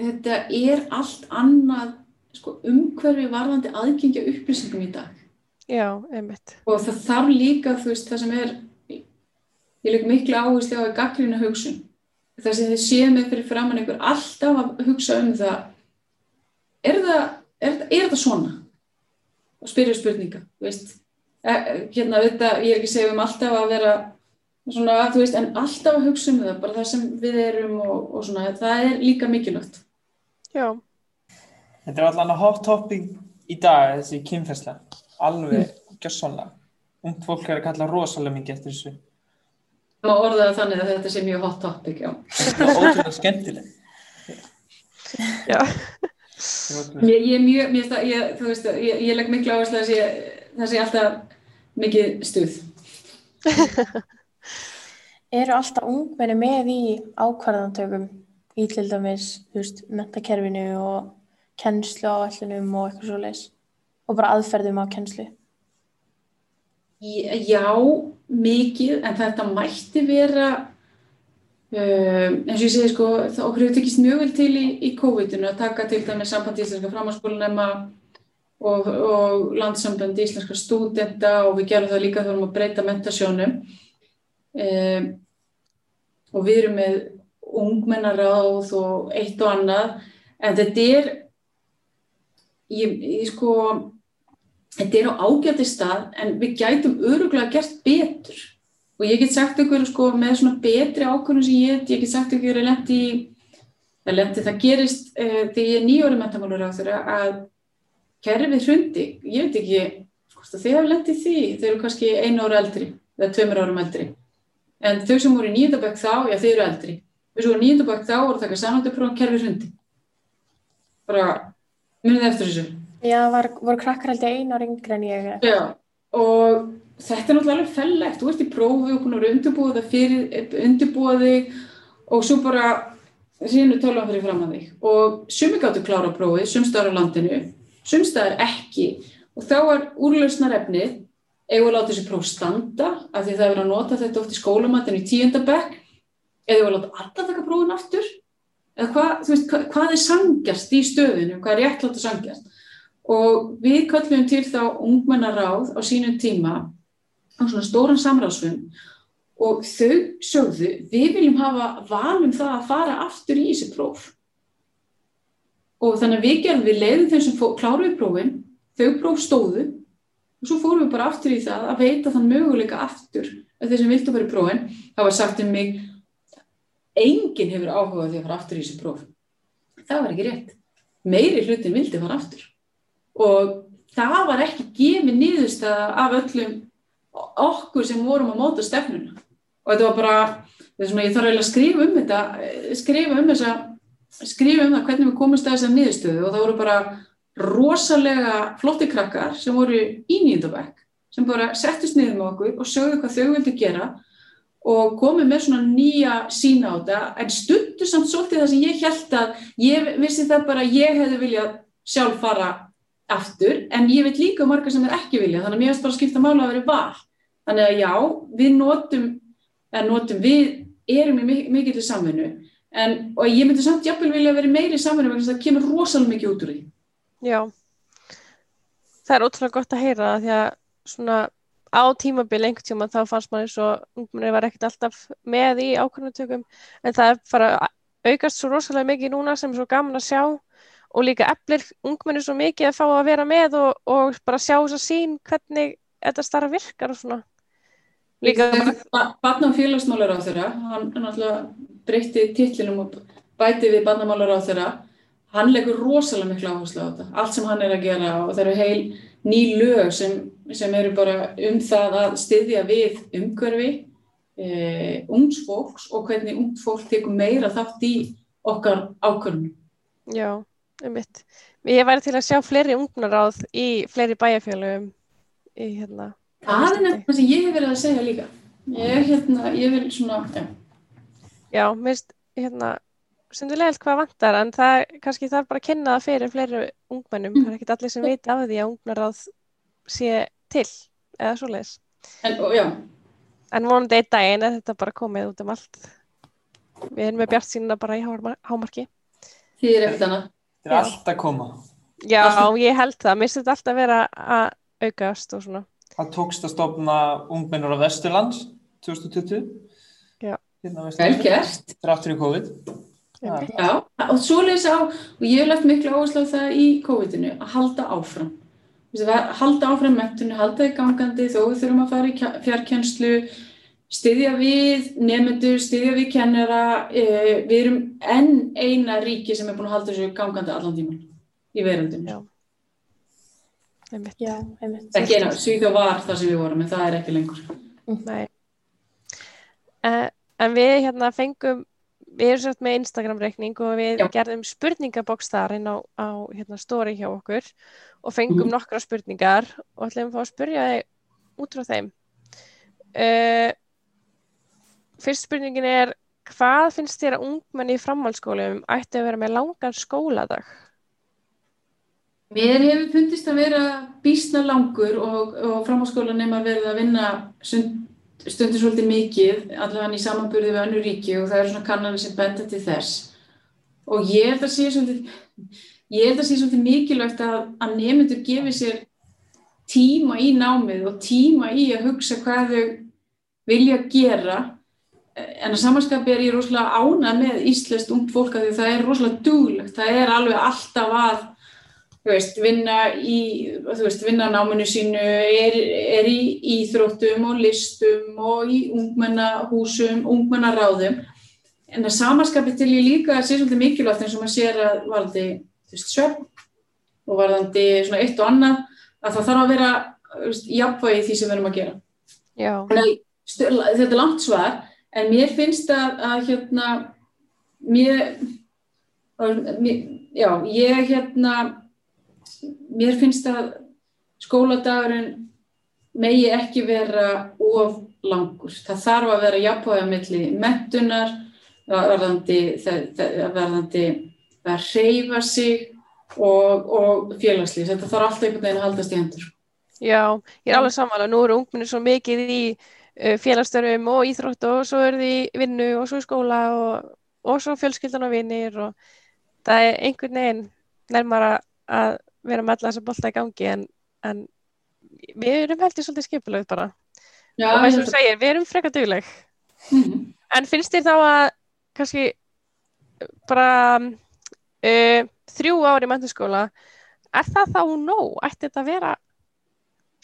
þetta er allt annað sko, umhverfi varðandi aðgengja upplýsingum í dag já, og það þarf líka, veist, það sem er ég legg miklu áherslu á að gaggrina hugsun það sem þið séu með fyrir framann einhver alltaf að hugsa um það er er, er þetta svona og spyrja spurninga þú veist, e, hérna þetta, ég er ekki segja um alltaf að vera svona, þú veist, en alltaf að hugsa um það bara það sem við erum og, og svona, það er líka mikilvægt Já, Þetta er allan að hot topic í dag, þessi kynferðsla. Alveg gjössanlega. Ungt fólk er að kalla rosalega mikið eftir þessu. og orðaða þannig að þetta sé mjög hot topic, já Þetta er ótrúlega skemmtileg. já, Ég, ég er mjög, mér, það- ég, þú veist, ég, ég legg miklu áherslu að það sé, alltaf mikið stuð. Eru alltaf ungmenni með í ákvarðantökum í til dæmis, þú veist, mentakerfinu og kennslu á allunum og eitthvað svo leis og bara aðferðum á kennslu. Já, mikið, en þetta mætti vera, um, eins og ég segi sko, okkur hefur tekist mjög vel til í, í COVID-inu að taka til dæmis samband íslenska framhanskólanema og, og landsamband íslenska stúdenta og við gerum það líka þurfum að breyta mentasjónum. Um, og við erum með ungmennaráð og eitt og annað, en þetta er, ég, ég sko, þetta er á ágæti stað en við gætum öruglega gert betur og ég get sagt ykkur sko með svona betri ákvörðum sem ég get, ég get sagt ykkur að lendi það lendi, það gerist uh, þegar ég er nýjóri mentamálur á þeirra að kerfið hrundi, ég veit ekki að þið hafa lendið því, þau eru kannski einu ára eldri eða tveimur árum eldri. En þau sem voru í nýjöndabökk þá, já þau eru eldri. Þau sem voru í nýjöndabökk þá voru það ekki samanlega prófum kerfið hrundi. Bara munið eftir þessu. Já, var, voru krakkar ég einu ára yngri en ég. Já, og þetta er náttúrulega fellegt, þú ert í prófi og vera undirbúið það fyrir, undirbúið þig og svo bara síðan er tölvan fyrir fram að þig. Og sumi gáttu klára prófið, sumstaðar á landinu, sumstaðar ekki. Og þá er úrlausnar efnið eigum að láta þessi próf standa af því það er að nota þetta oft í skólamatinu í tíundabekk eða láta alla taka prófin aftur? Eða hvað, veist, hvað, er sangjast í stöðinu, hvað er réttlátt að sangjast og við kallum til þá ungmennaráð á sínum tíma á svona stóran samráðsfund. Og þau sögðu við viljum hafa valum það að fara aftur í þessi próf og þannig að við gerum við leiðum þeim sem kláruðu prófin þau próf stóðu og svo fórum við bara aftur í það að veita þann möguleika aftur að þeir sem vildu fara í prófin það var sagt um mig enginn hefur áhugað því að fara aftur í þessi próf það var ekki rétt. Meiri hlutin vildi fara aftur og það var ekki gefið niðurstaða af öllum okkur sem vorum að móta stefnuna. Og þetta var bara er svona, ég þarf eiginlega að skrifa um þetta eh, skrifa um þessa skrifa um það hvernig við komumst að þessa niðurstöðu. Og það voru bara rosalega flotti krakkar sem voru í nýjendabæk sem bara settust niður með okkur og sögðu hvað þau vildu gera og komið með svona nýja sína á þetta. En stundu samt svolítið það sem ég held að ég vissi það bara að ég hefði viljað sjálf fara aftur en ég veit líka margar sem er ekki vilja þannig að mér finnst bara að skipta mála að vera val. Þannig að já, við notum notum, við erum í mik- mikilli samvinnu en, og ég myndi samt jafnvel vilja vera meiri vegna þess að það kemur rosalega mikið út úr því. Já, það er ótrúlega gott að heyra það því að svona á tímabil einhvern tíma þá fannst maður eins og ungmenni var ekkert alltaf með í ákvörðunatökum en það er bara aukast svo rosalega mikið núna sem er svo gaman að sjá og líka eflir ungmenni svo mikið að fá að vera með og, og bara sjá þess að sín hvernig þetta starf virkar og svona. Líka bara, Barna og félagsmálar á þeirra hann náttúrulega breytti titlinum og bæti við barnamálar á þeirra hann leggur rosalega miklu áherslu á þetta allt sem hann er að gera og það eru heil ný lög sem, sem eru bara um það að styðja við umhverfi eh, ungs fólks og hvernig ungt fólk tekur meira þátt í okkar ákvörnum. já, um mitt. Ég væri til að sjá fleiri ungnaráð í fleiri bæjarfélögum í hérna. Það er nefnilega sem ég hef verið að segja líka. Ég, hérna, ég vil svona, já. Já, mér finnst hérna stundulegilegt hvað vantar en það kannski þarf bara að kynna það fyrir fleiri ungmennum. Það er ekkert allir sem vita af því að ungnaráð sé til eða svoleiðis. En, og, já, En vonandi einn daginn er þetta bara komið út um allt. Við erum með bjart sínuna bara í hámar- hámarki. því er ekkert annað. Þetta er Já. allt að koma. Já, ég held það. Mér þetta alltaf vera að aukast og svona. Það tókst að stofna ungmennur á Vesturlands 2020. Já. Hérna á Vel Vesturlandi. gert. Þráttur í COVID. Já. Já. Og svo leysa á, og ég hef lagt miklu áherslu á það í COVID-inu, að halda áfram. Að halda áfram mentunni, halda í gangandi þó við þurfum að fara í fjarkennslu, styðja við nefnendur, styðja við kennara. Eh, við erum enn eina ríki sem er búin að halda þessu gangandi allan tíman í veröldinu. Já. Einmitt. Já, einmitt. Ekki eina, Svíþjóð var það sem við vorum, en það er ekki lengur. Nei. Uh, en við hérna fengum, við erum sett með Instagram-reikning og við Já. gerðum spurningaboks þar inn á, á hérna, story hjá okkur og fengum Mhm. nokkra spurningar og ætlum að fá að spurja þig út frá þeim. Uh, fyrst spurningin er, hvað finnst þér að ungmenni í framhaldsskólum ætti að vera með langan skóladag? Mér hefur fundist að vera býsna langur og, og framháskólan nema verið að vinna stund, stundir svolítið mikið, allavega í samanburði við önnur ríki og það eru svona kannanir sem benda til þess. Og ég held að sé svolítið, ég held að sé svolítið mikilvægt að, að nefnendur gefi sér tíma í námið og tíma í að hugsa hvað þau vilja gera. En að samanskapi er ég rosalega ánað með íslenskt ungt fólk að því það er rosalega duglegt, það er alveg alltaf að veist, vinna í, veist, vinna náminu sínu, er, er í íþróttum og listum og í ungmennahúsum, ungmennaráðum. En að samanskapi til ég líka sé svolítið mikilvægt eins og maður sér að varði, söfn og varðandi svona eitt og annað, að það þarf að vera, jafnvægi því sem við erum að gera. Já, Þetta er langt svar, en mér finnst að, að hérna, mér, mér, já, ég hérna, mér finnst að skóladagurinn megi ekki vera of langur. Það þarf að vera jafnvægja milli mentunar, verðandi, verðandi að reyfa sig og, og félagslýs. Þetta þarf alltaf einhvern veginn að haldast í hendur. já, ég er alveg saman og nú eru ungmenni svo mikið í uh, félagsstörfum og íþrótt og svo eru því vinnu og svo skóla og, og svo fjölskyldan og vinir og það er einhvern veginn nærmar að- vera með alla þessa bolta í gangi en, en við erum heldur svolítið skipulöð bara Já, og eins og þú segir, við erum frekar dugleg Mhm. en finnst þér þá að kannski bara uh, þrjú ári í menntaskóla er það þá nóg? Ætti þetta að vera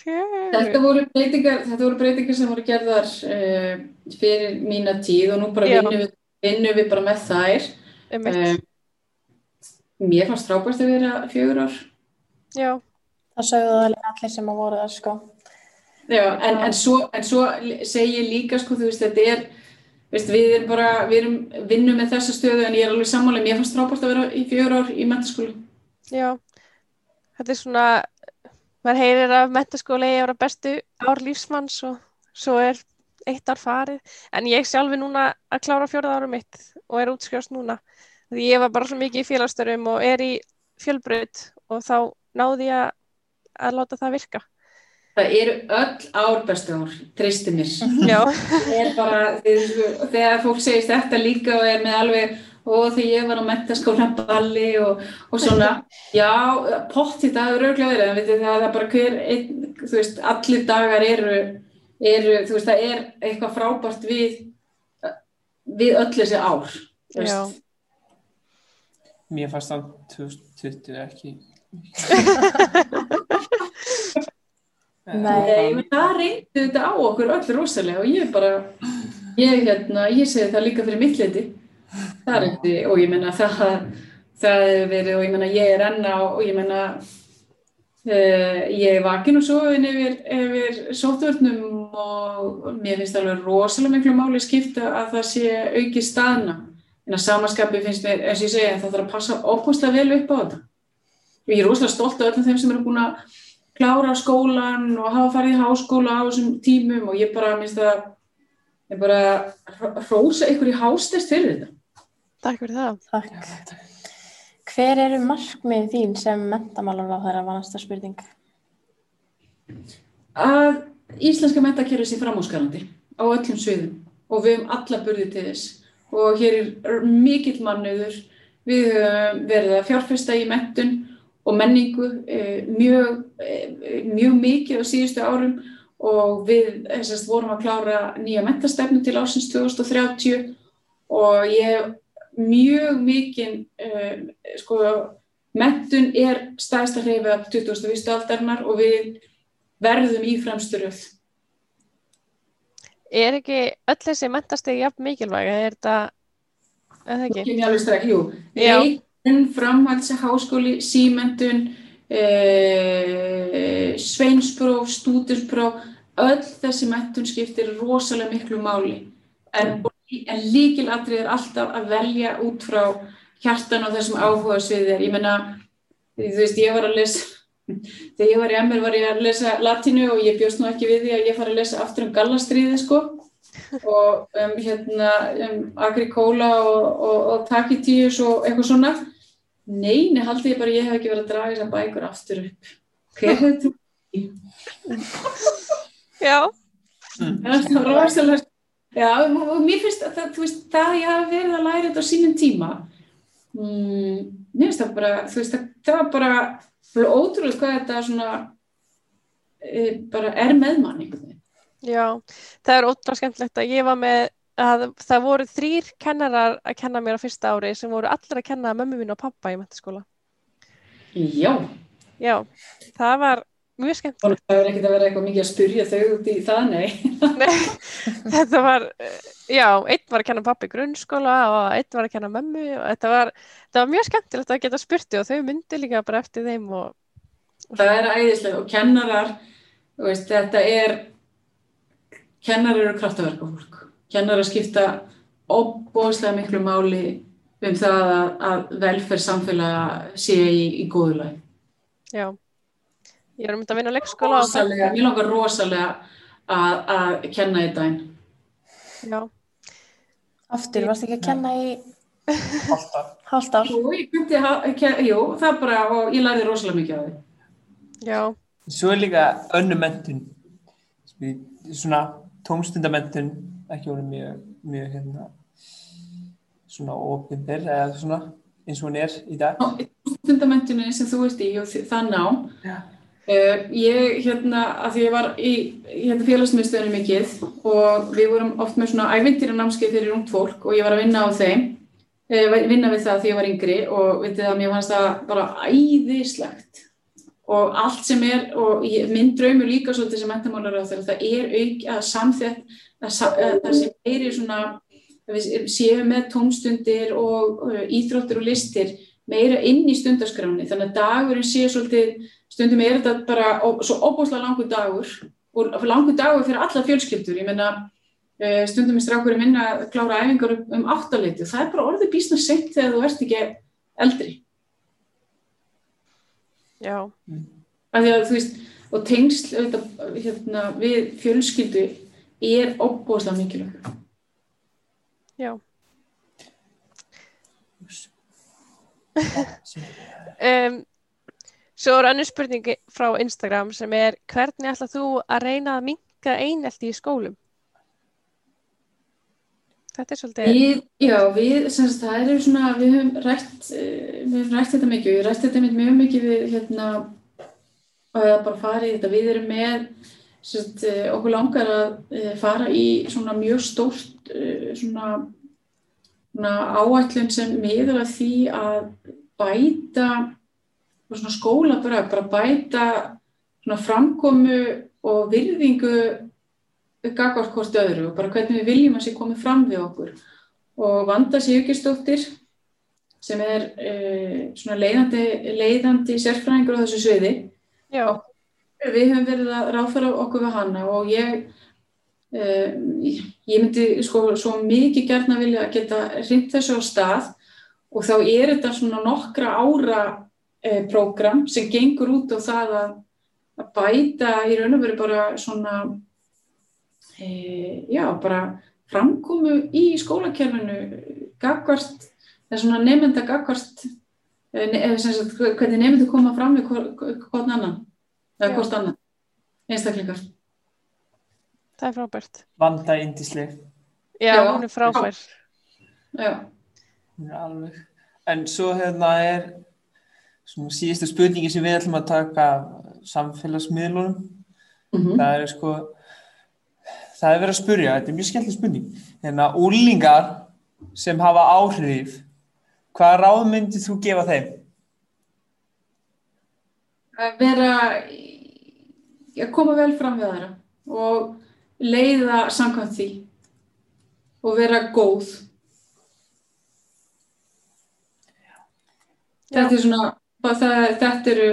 Þetta fjögur? voru breytingar, þetta voru breytingar sem voru gerðar uh, fyrir mína tíð og nú bara vinnum við, vinnum við bara með þær. Um, mér fannst frábært að vera fjögur ár. Já, Það sögðu það líka allir sem að voru það, sko. Já, en, en, svo, en svo segi ég líka, sko, þú veist, þetta er, veist, við erum bara, við erum vinnum með þessa stöðu en ég er alveg sammála, mér fannst frábært að vera í fjögur ár í mentaskóla. já. Þetta er svona, maður heyrir að mentaskóla eigi að bestu ár lífsmanns og svo er eitt ár farið. En ég sjálfi núna að klára fjórða árum mitt og er útskrifast núna. Því ég var bara svo mikið í félagstörum og er í fjölbraut og þá náði ég að, láta það virka. Það eru öll ár bestu ár, treysti mér. Já, Það er bara, þegar, þegar fólk segist þetta líka og er með alveg, og þegar ég var á mentaskóla balli og, og svona, já, potti það er örglega verið, en veitir það er bara hver, einn, þú veist, allir dagar eru, eru, þú veist, það er eitthvað frábært við, við öll þessi ár. Mér fannst hann 2020 ekki. Nei. Nei, það reyndi þetta á okkur öll rosalega og ég bara, ég hérna, ég segi það líka fyrir mitt Það reyndi og ég menna það, það hefur verið og ég menna ég er enna og ég menna uh, ég er vakin og svo en yfir, yfir sóttvörnum og mér finnst alveg rosalega miklu máli skipta að það sé auki staðna. En að samaskapi finnst mér, eins og ég segja, það þarf að passa óbúslega vel upp á þetta. Og ég er rosalega stolt af öllum þeim sem eru búin að klára skólan og hafa farið í háskóla á þessum tímum og ég bara minnst að ég bara hrósa ykkur í hástest fyrir þetta. Takk fyrir það. Takk. Hver eru markmið þín sem mentamálar á þeirra var næsta spurning? Að íslenska mentakerfi sé framhúsgarandi á öllum sviðum og við höfum alla burði til þess og hér er mikill mannauður, við höfum verið að fjárfesta í mentun og menningu eh, mjög, eh, mjög mikið á síðustu árum og við þessast vorum að klára nýja mentastefnu til ásins 2030 og ég hef mjög mikinn uh, sko, mentun er stæðsta hreyfi af 2001. aldarinnar og við verðum í fremsturöð. Er ekki öll þessi mentastegi jafn mikilvæg? Er þetta, er það ekki? Alveg stræk, jú. Leikun, framhaldsa háskóli, símentun, uh, sveinspróf, stúdinspróf, öll þessi mentun skiptir rosalega miklu máli. En, en líkilatrið er alltaf að velja út frá hjartan og þessum áhuga sviðir. Ég menna, þú veist, ég var að lesa, þegar ég var í MR var ég að lesa latínu og ég bjóst nú ekki við því að ég fari að lesa aftur um gallastriði, sko. og um, hérna, um, agrikóla og, og, og takitíus og eitthvað svona. Nei, nei, haldi ég bara ég hef ekki verið að draga þessar bækur aftur upp. Hver hefði þú? Já, Það var rosalega, já, og mér finnst að það, veist, það að ég hafi verið að læra þetta á sínum tíma, mm, mér finnst það bara, þú veist, það, það var bara, bara ótrúlega hvað þetta svona, e, bara er með mann einhvern veginn. já. Það er ótrúlega skemmtilegt að ég var með að það voru þrýr kennarar að kenna mér á fyrsta ári sem voru allir að kenna mömmu mín og pappa í mentaskóla. Já, Já, það var mjög skemmtilegt. það er ekkert að vera eitthvað mikið að spyrja þau út í það, nei. Nei, þetta var, já, einn var að kenna pappa í grunnskóla og einn var að kenna mömmu og þetta var, þetta var mjög skemmtilegt að geta spurti og þau myndi líka bara eftir þeim og, Það er æðislega og kennarar, veist, þetta er, kennarar eru kraftaverkafólk. Kennarar skipta óbóðslega miklu máli um það að, að velferð samfélaga sé í, í góðu lagi. já. Ég er um þetta að vinna á leikskóla Rosalega, mér langar rosalega að, að kenna í daginn. já, Aftur, varst ekki að kenna í Alltaf. hálft ár? Jú, ég myndi, ke- jú, það bara, og ég lærði rosalega mikið af því. já, Svo er líka önnu mentun, svona tómstundamenntun, ekki voru mjög, mjög hérna, svona opinber eða svona eins og hún er í dag. Fundamentunni sem þú ert í það nám, Já. Uh, ég hérna, að því ég var í hérna, félagsmiðstöðunum mikið og við vorum oft með svona ævintýra námskeið fyrir ungt fólk og ég var að vinna á þeim, uh, vinna við það því ég var yngri og vitið að mér fannst það bara æðislegt. Og allt sem er, og ég, minn draumur líka svolítið sem mentamálar á þeirra, það er auk að samþett, að, sa- að það sem meiri svona, að við séum með tómstundir og uh, íþróttir og listir meira inn í stundaskráni, þannig að dagurinn sé svolítið stundum er þetta bara ó- svo óbúslega langur dagur og langur dagur fyrir alla fjölskyldur, ég menna stundum er strákurinn minna að klára æfingar um, um áttaleiti það er bara orðið bísna sent þegar þú ert ekki eldri. Já, að þú veist, og tengsl auðvitað, hérna, við fjölskyldu er óbúslega mikilvæg já. Um, svo er önnur spurning frá Instagram sem er hvernig ætlað þú að reyna að minka einelti í skólum? Þetta er svolítið, Við, já, við, sem sagt, það eru svona, við höfum rætt, eh, við höfum rætt þetta mikið, við höfum rætt þetta mjög mikið við, hérna, að bara fara í þetta, við erum með, sem sagt, eh, okkur langar að eh, fara í svona mjög stórt, svona, svona áætlun sem miður að því að bæta, svona skólabröð, bara bæta svona framkomu og virðingu gagvart hvort öðru og bara hvernig við viljum að sé komið fram við okkur. Og Vanda Sigurgestóttir sem er uh, svona leiðandi, leiðandi sérfræðingur á þessu sviði. Við höfum verið að ráðfæra okkur við hana og ég, uh, ég myndi sko svo mikið gert að vilja geta hringt þessu á stað og þá er þetta svona nokkra ára uh, prógram sem gengur út á það að, að bæta í raun og veru bara svona e, já, bara framkomu í skólakerfinu gagvart, eða svona nefnda gagvart e, ne, eða sem sagt, hvernig nefndu koma fram við hvort annan, eða hvort annan einstaklingar. það er frábært. Vanda indisleg. Já, Já. hún er frábær. Já, Já, alveg. En svo hérna er svona síðustu spurningi sem við ætlum að taka samfélagsmiðlunum. mm Það er sko, það er verið að spurja, þetta er mjög skemmtileg spurning. Hérna, úlingar sem hafa áhrif, hvaða ráð myndið þú gefa þeim? að vera að koma vel fram við aðra og leiða samkvæmt því og vera góð. Já. Þetta er svona, bara það, þetta eru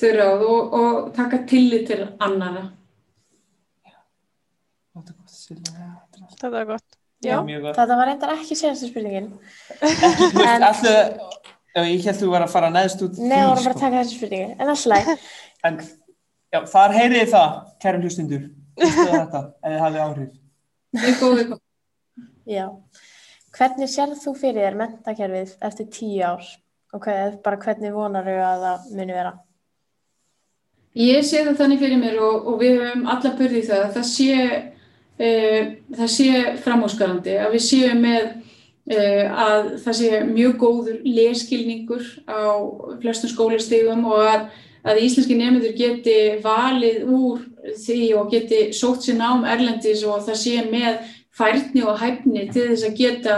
þau ráð og, og taka tillit til annara. Þetta er er var gott. Já, gott. Þetta var reyndar ekki síðastu spurningin. En- alltaf, ég held þú var að fara neðst út Nei, við vorum bara sko. að taka þessu spurningu. En alltaf. En já, þar heyriði það, kæru hlustundur. Þetta, ef þið hafið áhrif. Já. Hvernig sérð þú fyrir þér mentakerfið eftir tíu ár hvað, bara hvernig vonar þau að það muni vera? Ég sé það þannig fyrir mér og, og við höfum alla börði það að það sé, uh, það sé framhúsgarandi, að við séum með uh, að það sé mjög góður leskilningur á flestum skólastígum og að, að íslenski nefndur geti valið úr því og geti sótt sér nám erlendis og það sé með færni og hæfni til þess að geta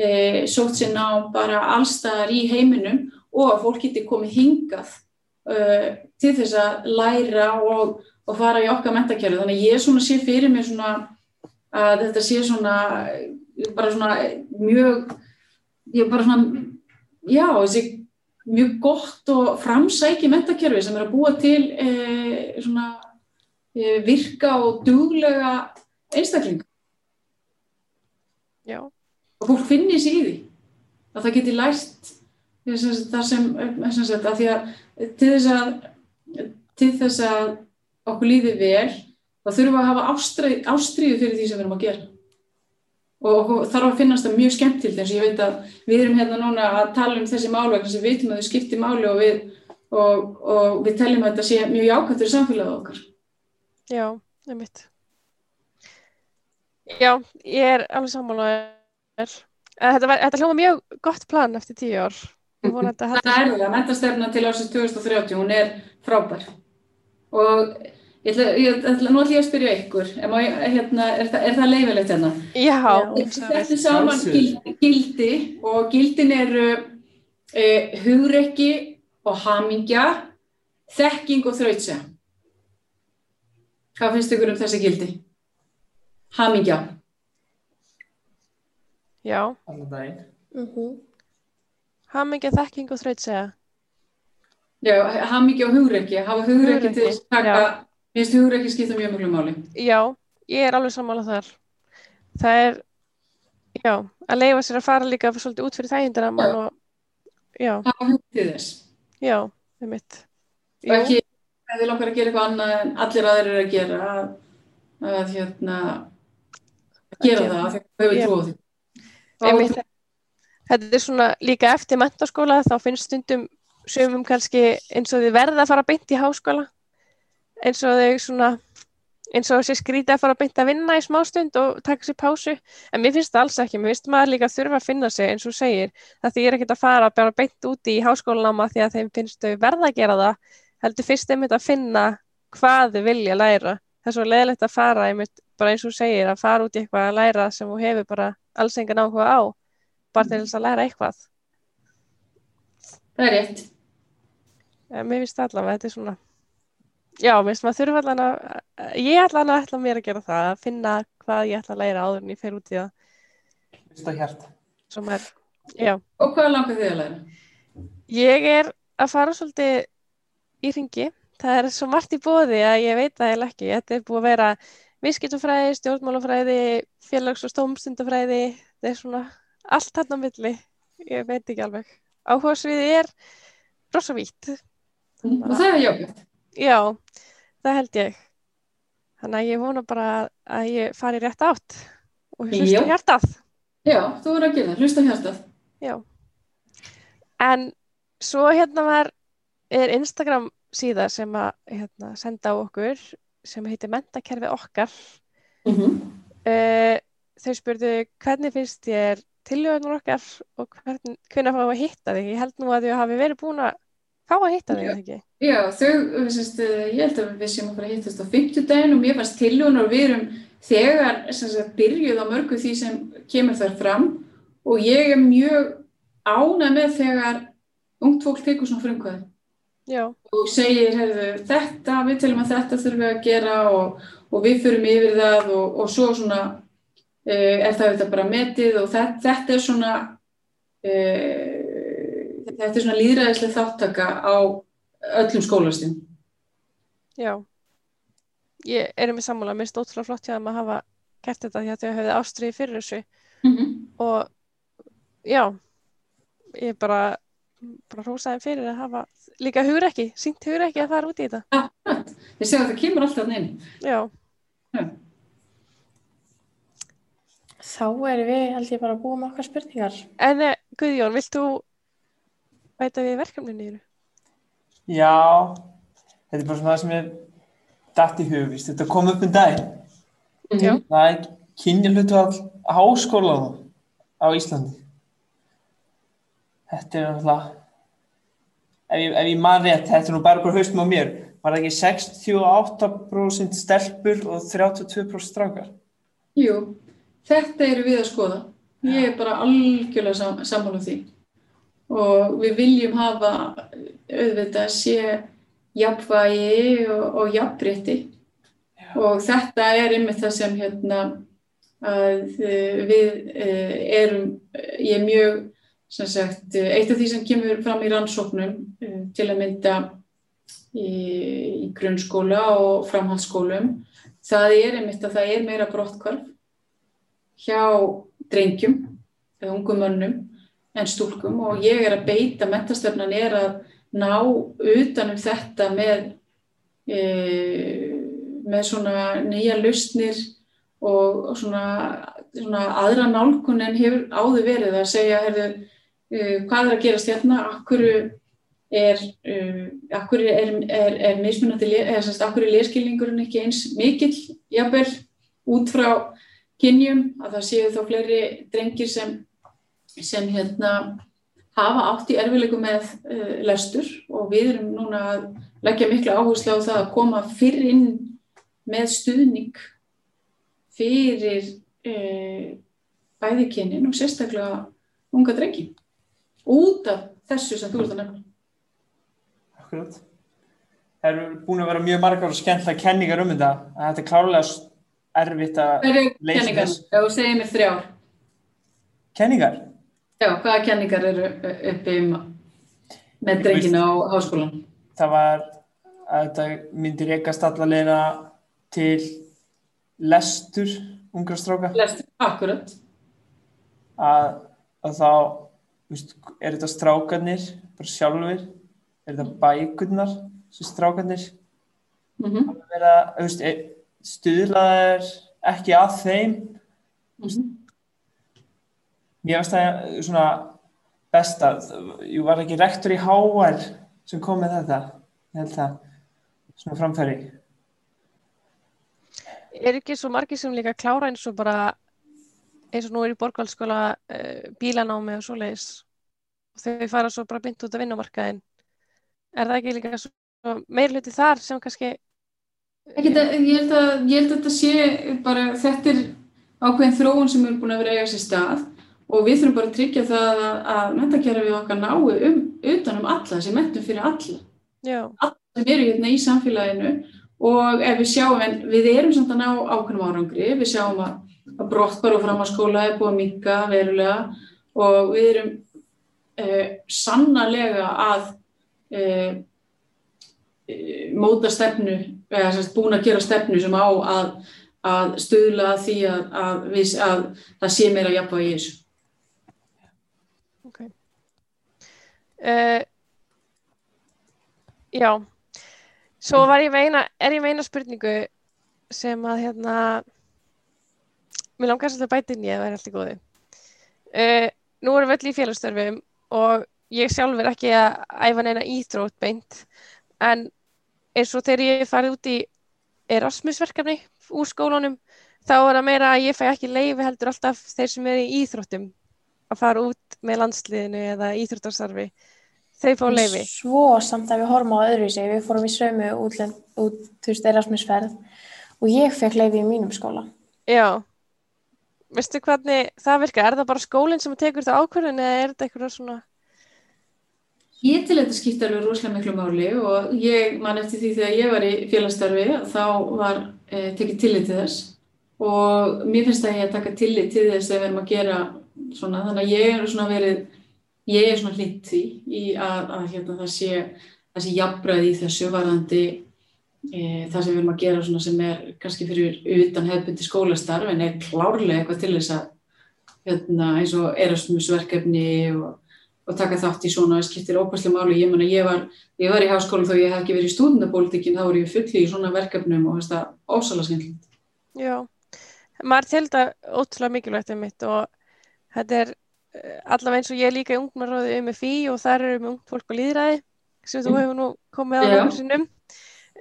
uh, sótt sér nám bara allstaðar í heiminum og að fólk geti komið hingað uh, til þess að læra og, og fara í okkar mentakerfi. Þannig ég svona sé fyrir mér svona að þetta sé svona bara svona mjög, ég bara svona, já, þessi mjög gott og framsæki mentakerfi sem er að búa til eh, svona virka og duglega einstaklinga Já, og fólk finnir sér í því að það geti lært það sem, sem sagt, að því að til þess að til þess að okkur líði vel þá þurfum við að hafa ástríð, ástríðu fyrir því sem við erum að gera og okkur þarf að finnast það mjög skemmtilt eins og ég veit að við erum hérna núna að tala um þessi málvegna sem við veitum að þau skiptir máli og við, og, og við teljum að þetta sé mjög jákvæmt fyrir samfélagið okkar já, einmitt. Já, ég er alveg sammálaður. Eh, Þetta, var- þetta hljóma mjög gott plan eftir tíu ár. Það er það, mentastefna til ásins 2030, hún er frábær. Og ég ætla, ég ætla, nú ætla ég að spyrja ykkur, er, hérna, er, það, er það leifilegt hérna? Já, Já. Þetta er saman gildi, gildi og gildin eru e, hugrekki og hamingja, þekking og þrautse. Hvað finnst ykkur um þessi gildi? Hamingja. Já. Allan daginn. Mm Hamingja þekking og þraut segja. Já, hamingja og hugrekki, hafa hugrekki til þess að taka, minnst hugrekki skipta mjög mjög máli. Já, ég er alveg sammála þar. Það er, já, að leifa sér að fara líka svolítið út fyrir þægindina mann og, já, Hafa hugrekki til þess. já, einmitt. Og ekki, ef þið langar að gera eitthvað annað en allir aðrir eru að gera, að, að hérna, að gera gera. það, þegar við höfum trú á því. Þetta er svona líka eftir mentaskóla þá finnst stundum sumum kannski eins og þið verða að fara beint í háskóla. Eins og þau svona eins og sé skrítið að fara beint að vinna í smástund og taka sér pásu. En mér finnst það alls ekki, mér finnst maður líka að þurfa að finna sig eins og segir, það því ég er ekkert að fara bara beint úti í háskólanáma því að þeim finnst þau verða að gera það heldur fyrst einmitt að finna hvað þau vilja læra. Það er svo leðilegt að fara einmitt bara eins og segir að fara út í eitthvað að læra sem þú hefur bara alls engan áhuga á bara til þess að læra eitthvað. Það er rétt. en mér finnst allavega, þetta er svona já, mér finnst maður þurfa allan að ég allan að ætla mér að gera það að finna hvað ég ætla að læra áður en ég fer út í það. Er, Og hvað langar þið að læra? ég er að fara svolítið í ringi það er svo margt í bóði að ég veit það eiginlega ekki, þetta er búið að vera viðskiptafræði, stjórnmálafræði félags- og stómstundafræði þetta er svona allt hann á milli ég veit ekki alveg áhuga sviði er rosa vítt Og það er jákvæmt. Já, það held ég. Þannig að ég vona bara að ég fari rétt átt og hlusta hjartað. Já, þú verður að gera það, hlusta hjartað. Já. En svo hérna var, er Instagram síða sem að hérna, senda á okkur sem heitir Mentakerfi okkar. Mm -hmm. Uh, þau spurðu hvernig finnst þér tillögunar okkar og hvernig, hvernig fá að hitta þig. Ég held nú að þau hafi verið búin að fá að hitta þig, ekki? Já, þau, sérst, ég held að við séum fara að hittast á 50 daginn og mér fannst tilhjónar og við erum þegar sagt, byrjuð á mörgu því sem kemur þar fram og ég er mjög ánæg með þegar ungt fólk tekur svona frumkvæði Já, og segir, heyrðu, þetta, við telum að þetta þurfum við að gera og, og við förum yfir það og, og svo svona uh, er það þetta bara metið og þetta, þetta er svona uh, þetta er svona líðræðislega þáttaka á öllum skólastum. já. Ég er með sammála, mér finnst ótrúlega flott hjá þeim að hafa gert þetta því að þau höfðu ástriði fyrir þessu. Mm -hmm. og já ég bara bara hrósaði fyrir að hafa líka hugrekki, sínt hugrekki að fara út í þetta Ég segja að það kemur alltaf inn. já Já. Þá erum við, held ég, bara að búa með okkar spurningar. En eh, Guðjón, vilt þú bæta við verkefninu þínu? Já, þetta er bara svona það sem er dætt í hug, víst. Þetta kom upp um dag. Já. Það er kynja hlutvall háskólanum á Íslandi. Þetta er náttúrulega, ef ég, ég man rétt, þetta er nú bara bara haustum á mér, var það ekki 68% stelpur og 32% strákar? Jú, þetta eru við að skoða. Ég er bara algjörlega sam sammála því. Og við viljum hafa auðvitað sé jafnvægi og, og jafnrétti. Og þetta er einmitt það sem hérna að eh, við eh, erum, ég er mjög, sagt, eh, eitt af því sem kemur fram í rannsóknum eh, til að mynda í, í grunnskóla og framhaldsskólum, það er einmitt að það er meira brottkvarf hjá drengjum eða ungum mönnum en stúlkum og ég er að beita mentastöfnan er að ná utanum þetta með e, með svona nýja lausnir og, og svona, svona aðra nálgun en hefur áður verið að segja herðu, hvað er að gerast hérna, akkur er, uh, akkur er, er, er mismunandi, eða sagt, akkur er leskilningurinn ekki eins mikill, jafnvel, út frá kynjum, að það séu þá fleiri drengir sem, sem hérna hafa átt í erfileikum með uh, lestur? Og við erum núna að leggja mikla áherslu á það að koma fyrr inn með stuðning fyrir uh, bæði kynin og sérstaklega unga drengi út af þessu sem þú ert að nefna. Akkurat. Það eru búin að vera mjög margar og skemmtilega kenningar um þetta, að þetta er klárlega erfitt að leysa kenningar? Já, þú segir mér þrjár. Kenningar? Já, hvaða kenningar eru uppi um með drengina á háskólan? Það var að þetta myndi rekast allalegina til lestur ungra stráka, Lestur, akkurat. að, að þá, veist, er þetta strákarnir bara sjálfur, er þetta bækurnar sem strákarnir Mm vera, þú veist, stuðlaðir ekki að þeim? Mér finnst það svona besta, ég var ekki rektor í HR sem kom með þetta, ég held það, svona framfæri. Er ekki svo margir sem líka klára eins og bara eins og nú er í borgvaldskóla uh, bílanámi og svoleiðis og þau fara svo bara bynt út af vinnumarkaðin. Er það ekki líka svo meir hluti þar sem kannski ég, held að, ég held að þetta sé bara, þetta er ákveðin þróun sem er búin að vera eiga sér stað og við þurfum bara að tryggja það að, að mentakerfi okkar nái um, utan um alla, þessi mentum fyrir alla. Já, sem eru hérna í samfélaginu og ef við sjáum, en við erum samt að ná ákveðnum árangri, við sjáum að, að brottbar og framhalskóla er búið að minka verulega og við erum uh, sannarlega að uh, móta stefnu, eða sagt búin að gera stefnu sem á að, að stuðla að því að, að, við, að það sé meira jafnvægi í þessu. ok. Uh, já, svo var ég meina, er ég meina spurningu sem að hérna, mér langar svolítið að bæta inn í að það er alltaf góði. Uh, nú erum við öll í félagsstörfum og ég sjálf er ekki að æfa neina íþrótt beint, en eins og þegar ég er farið út í Erasmus-verkefni úr skólunum, þá er það meira að ég fæ ekki leifi heldur alltaf þeir sem eru í íþróttum að fara út með landsliðinu eða íþróttarstarfi. Þau fá leifi. Svo samt að við horfum á öðru sig, við fórum í sömu út, veist, Erasmusferð og ég fekk leifi í mínum skóla. Já. Veistu hvernig það virkar? Er það bara skólinn sem tekur það ákvörðun eða er þetta eitthvað svona? Ég til þetta skipta alveg rosalega miklu máli og ég man eftir því þegar ég var í félagsstarfi þá var e, tekið tillit til þess og mér finnst að ég að taka tillit til þess þegar við erum að gera svona þannig að ég er svona verið, ég er svona hlitt því í að, að hérna, það sé þessi jafnbræði í þessu varðandi e, það sem við erum að gera svona sem er kannski fyrir utan hefðbundi skólastarf en er klárlega eitthvað til þess að hérna, eins og Erasmus-verkefni og og taka þátt í svona skiptir óbærslega máli. Ég, ég, var, ég var í háskóla þó ég hef ekki verið í stúdendapólitíkin, þá voru ég fulli í svona verkefnum og það er ósalega skemmtilegt. Já. maður til þetta ótrúlega mikilvægt um mitt og þetta er eh, allavega eins og ég er líka í ungmarróði um FI og þar eru með ungt fólk og líðræði sem þú Mm. hefur nú komið á Já. nokkur sinnum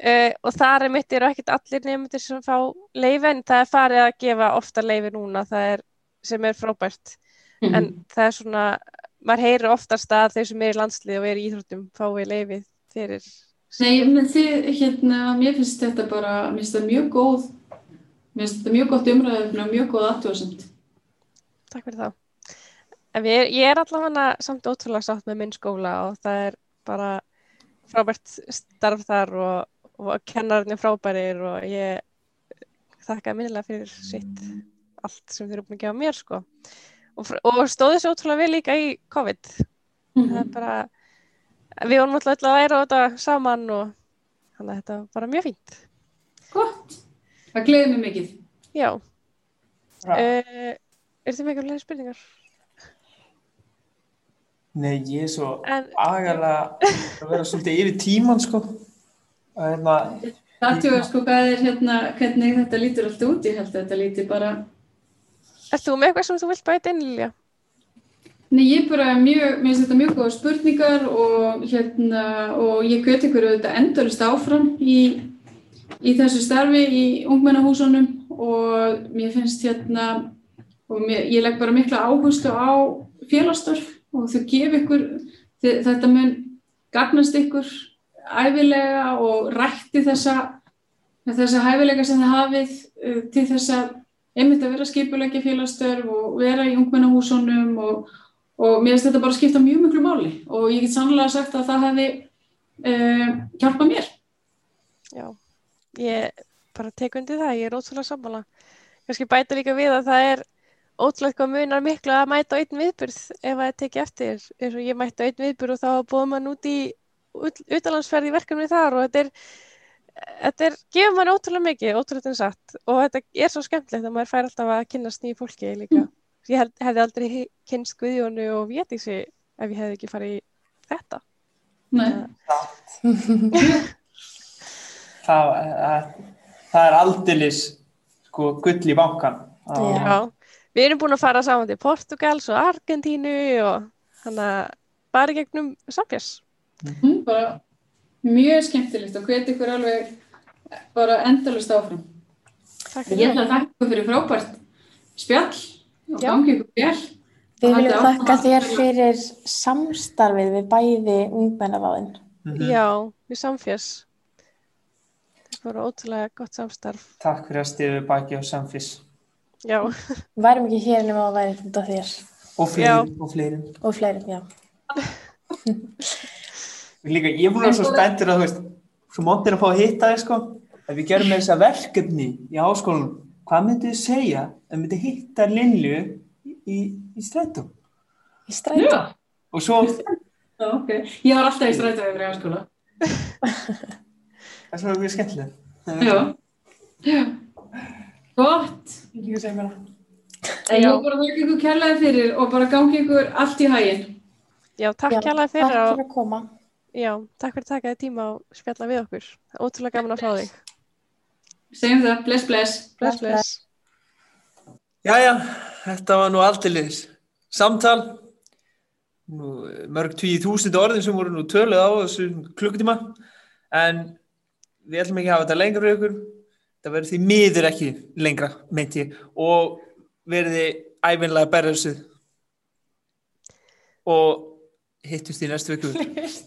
uh, og þar er mitt eru ekkert allir nefndir sem fá leifi en það er farið að gefa ofta leifi núna er, sem er frábært Mhm. en það er svona, maður heyrir oftast að þeir sem er í landslið og er í íþróttum fái leifi fyrir Nei, menn þið, hérna, mér finnst þetta bara, mér finnst þetta mjög góð, mér finnst þetta mjög gott umræðum og mjög góð aðtjóðsend. Takk fyrir. En við, ég er allavega samt ótrúlega sátt með minn skóla og það er bara frábært starf þar og, og kennararnir frábærir og ég þakka minnilega fyrir sitt allt sem þeir eru búin að gefa mér sko. Og, og stóðu þessu ótrúlega vel líka í COVID. Það er bara, við vorum alltaf að læra á þetta saman og þannig að þetta var bara mjög fínt. Gott, það gleður mér mikið. Já, uh, er þið með eitthvað fleiri spurningar? Nei, ég er svo En, agalega að vera svolítið yfir tíman sko. Hérna, Það tjóða sko hvað er hérna, hvernig þetta lítur allt út, ég held að þetta lítur bara, er þú með eitthvað sem þú vilt bæta inn, Lilja? nei ég bara mjög, mér finnst þetta mjög góða spurningar og hérna, og ég hveti ykkur auðvitað endurist áfram í, í þessu starfi í ungmennahúsunum og mér finnst hérna, og mér, ég legg bara mikla áherslu á félagsstörf og þau gef ykkur, þetta mun gagnast ykkur æfilega og rætti þessa, þessa hæfilega sem þið hafið uh, til þess að einmitt að vera skipulegja félagsstörf og vera í ungmennahúsunum og, og mér finnst þetta bara skipta mjög miklu máli og ég get sannlega sagt að það hefði uh, hjálpað mér. Já, ég bara tek undir það, ég er ótrúlega sammála. Kannski bæta líka við að það er ótrúlega hvað munar miklu að mæta einn viðburð ef að það tekið eftir. Ég mætti einn viðburð og þá búið mann út í ut- utanlandsferð í verkefni þar og þetta er, þetta er, gefur mann ótrúlega mikið, ótrúlega satt og þetta er svo skemmtilegt að maður fær alltaf að kynnast nýju fólki líka. Ég held, hefði aldrei kynnst Guðjónu og Védísi ef ég hefði ekki farið í þetta. Nei. það, það, það er aldeilis sko, gull í bankan. Já. Já, við erum búin að fara saman til Portugals og Argentínu og þannig að bara gegnum samfélags. Mm, bara mjög skemmtilegt og hveti ykkur alveg bara endalust áfram. Takk Ég fyrir ætla að þakka ykkur fyrir frábært spjall og Já. gangi ykkur vel. Við viljum þakka þér fyrir samstarfið við bæði ungmennaráðin. Mhm. Já, við samfélags. Það voru ótrúlega gott samstarf. Takk fyrir að stiðu baki á Samfis. Já, værum ekki hér nema að væri þetta þér Og fleiri, og fleiri. og fleiri, já. Líka, ég er búin að vera svo spenntur að þú veist, svo móttir að fá að hitta þig sko. Ef við gerum með þessa verkefni í háskólanum, hvað myndið þið segja ef myndið hitta Lilju í, í strætó? Í strætó. Já, Og svo, já, ok. Ég var alltaf í strætó yfir í áskóla. það er svo mjög skemmtilegt. Já. Já. Gott. Ekki að segja mér það. Ég bara þakka ykkur kærlega fyrir og bara gangi ykkur allt í hæginn. já takk og fyrir að koma. Já, takk fyrir að taka þið tíma og spjalla við okkur. Ótrúlega gaman að fá þig. Segjum það. Bless, bless. Bless, Bless, bless. Jæja, þetta var nú aldeilis samtal. Nú, mörg tíu þúsund orðin sem voru nú töluð á þessu klukkutíma. En við ætlum ekki að hafa þetta lengra fyrir ykkur. Það verður því miður ekki lengra, meinti ég. Og verði æfinlega berðarsuð. Og Hittust í næstu vöku Hittust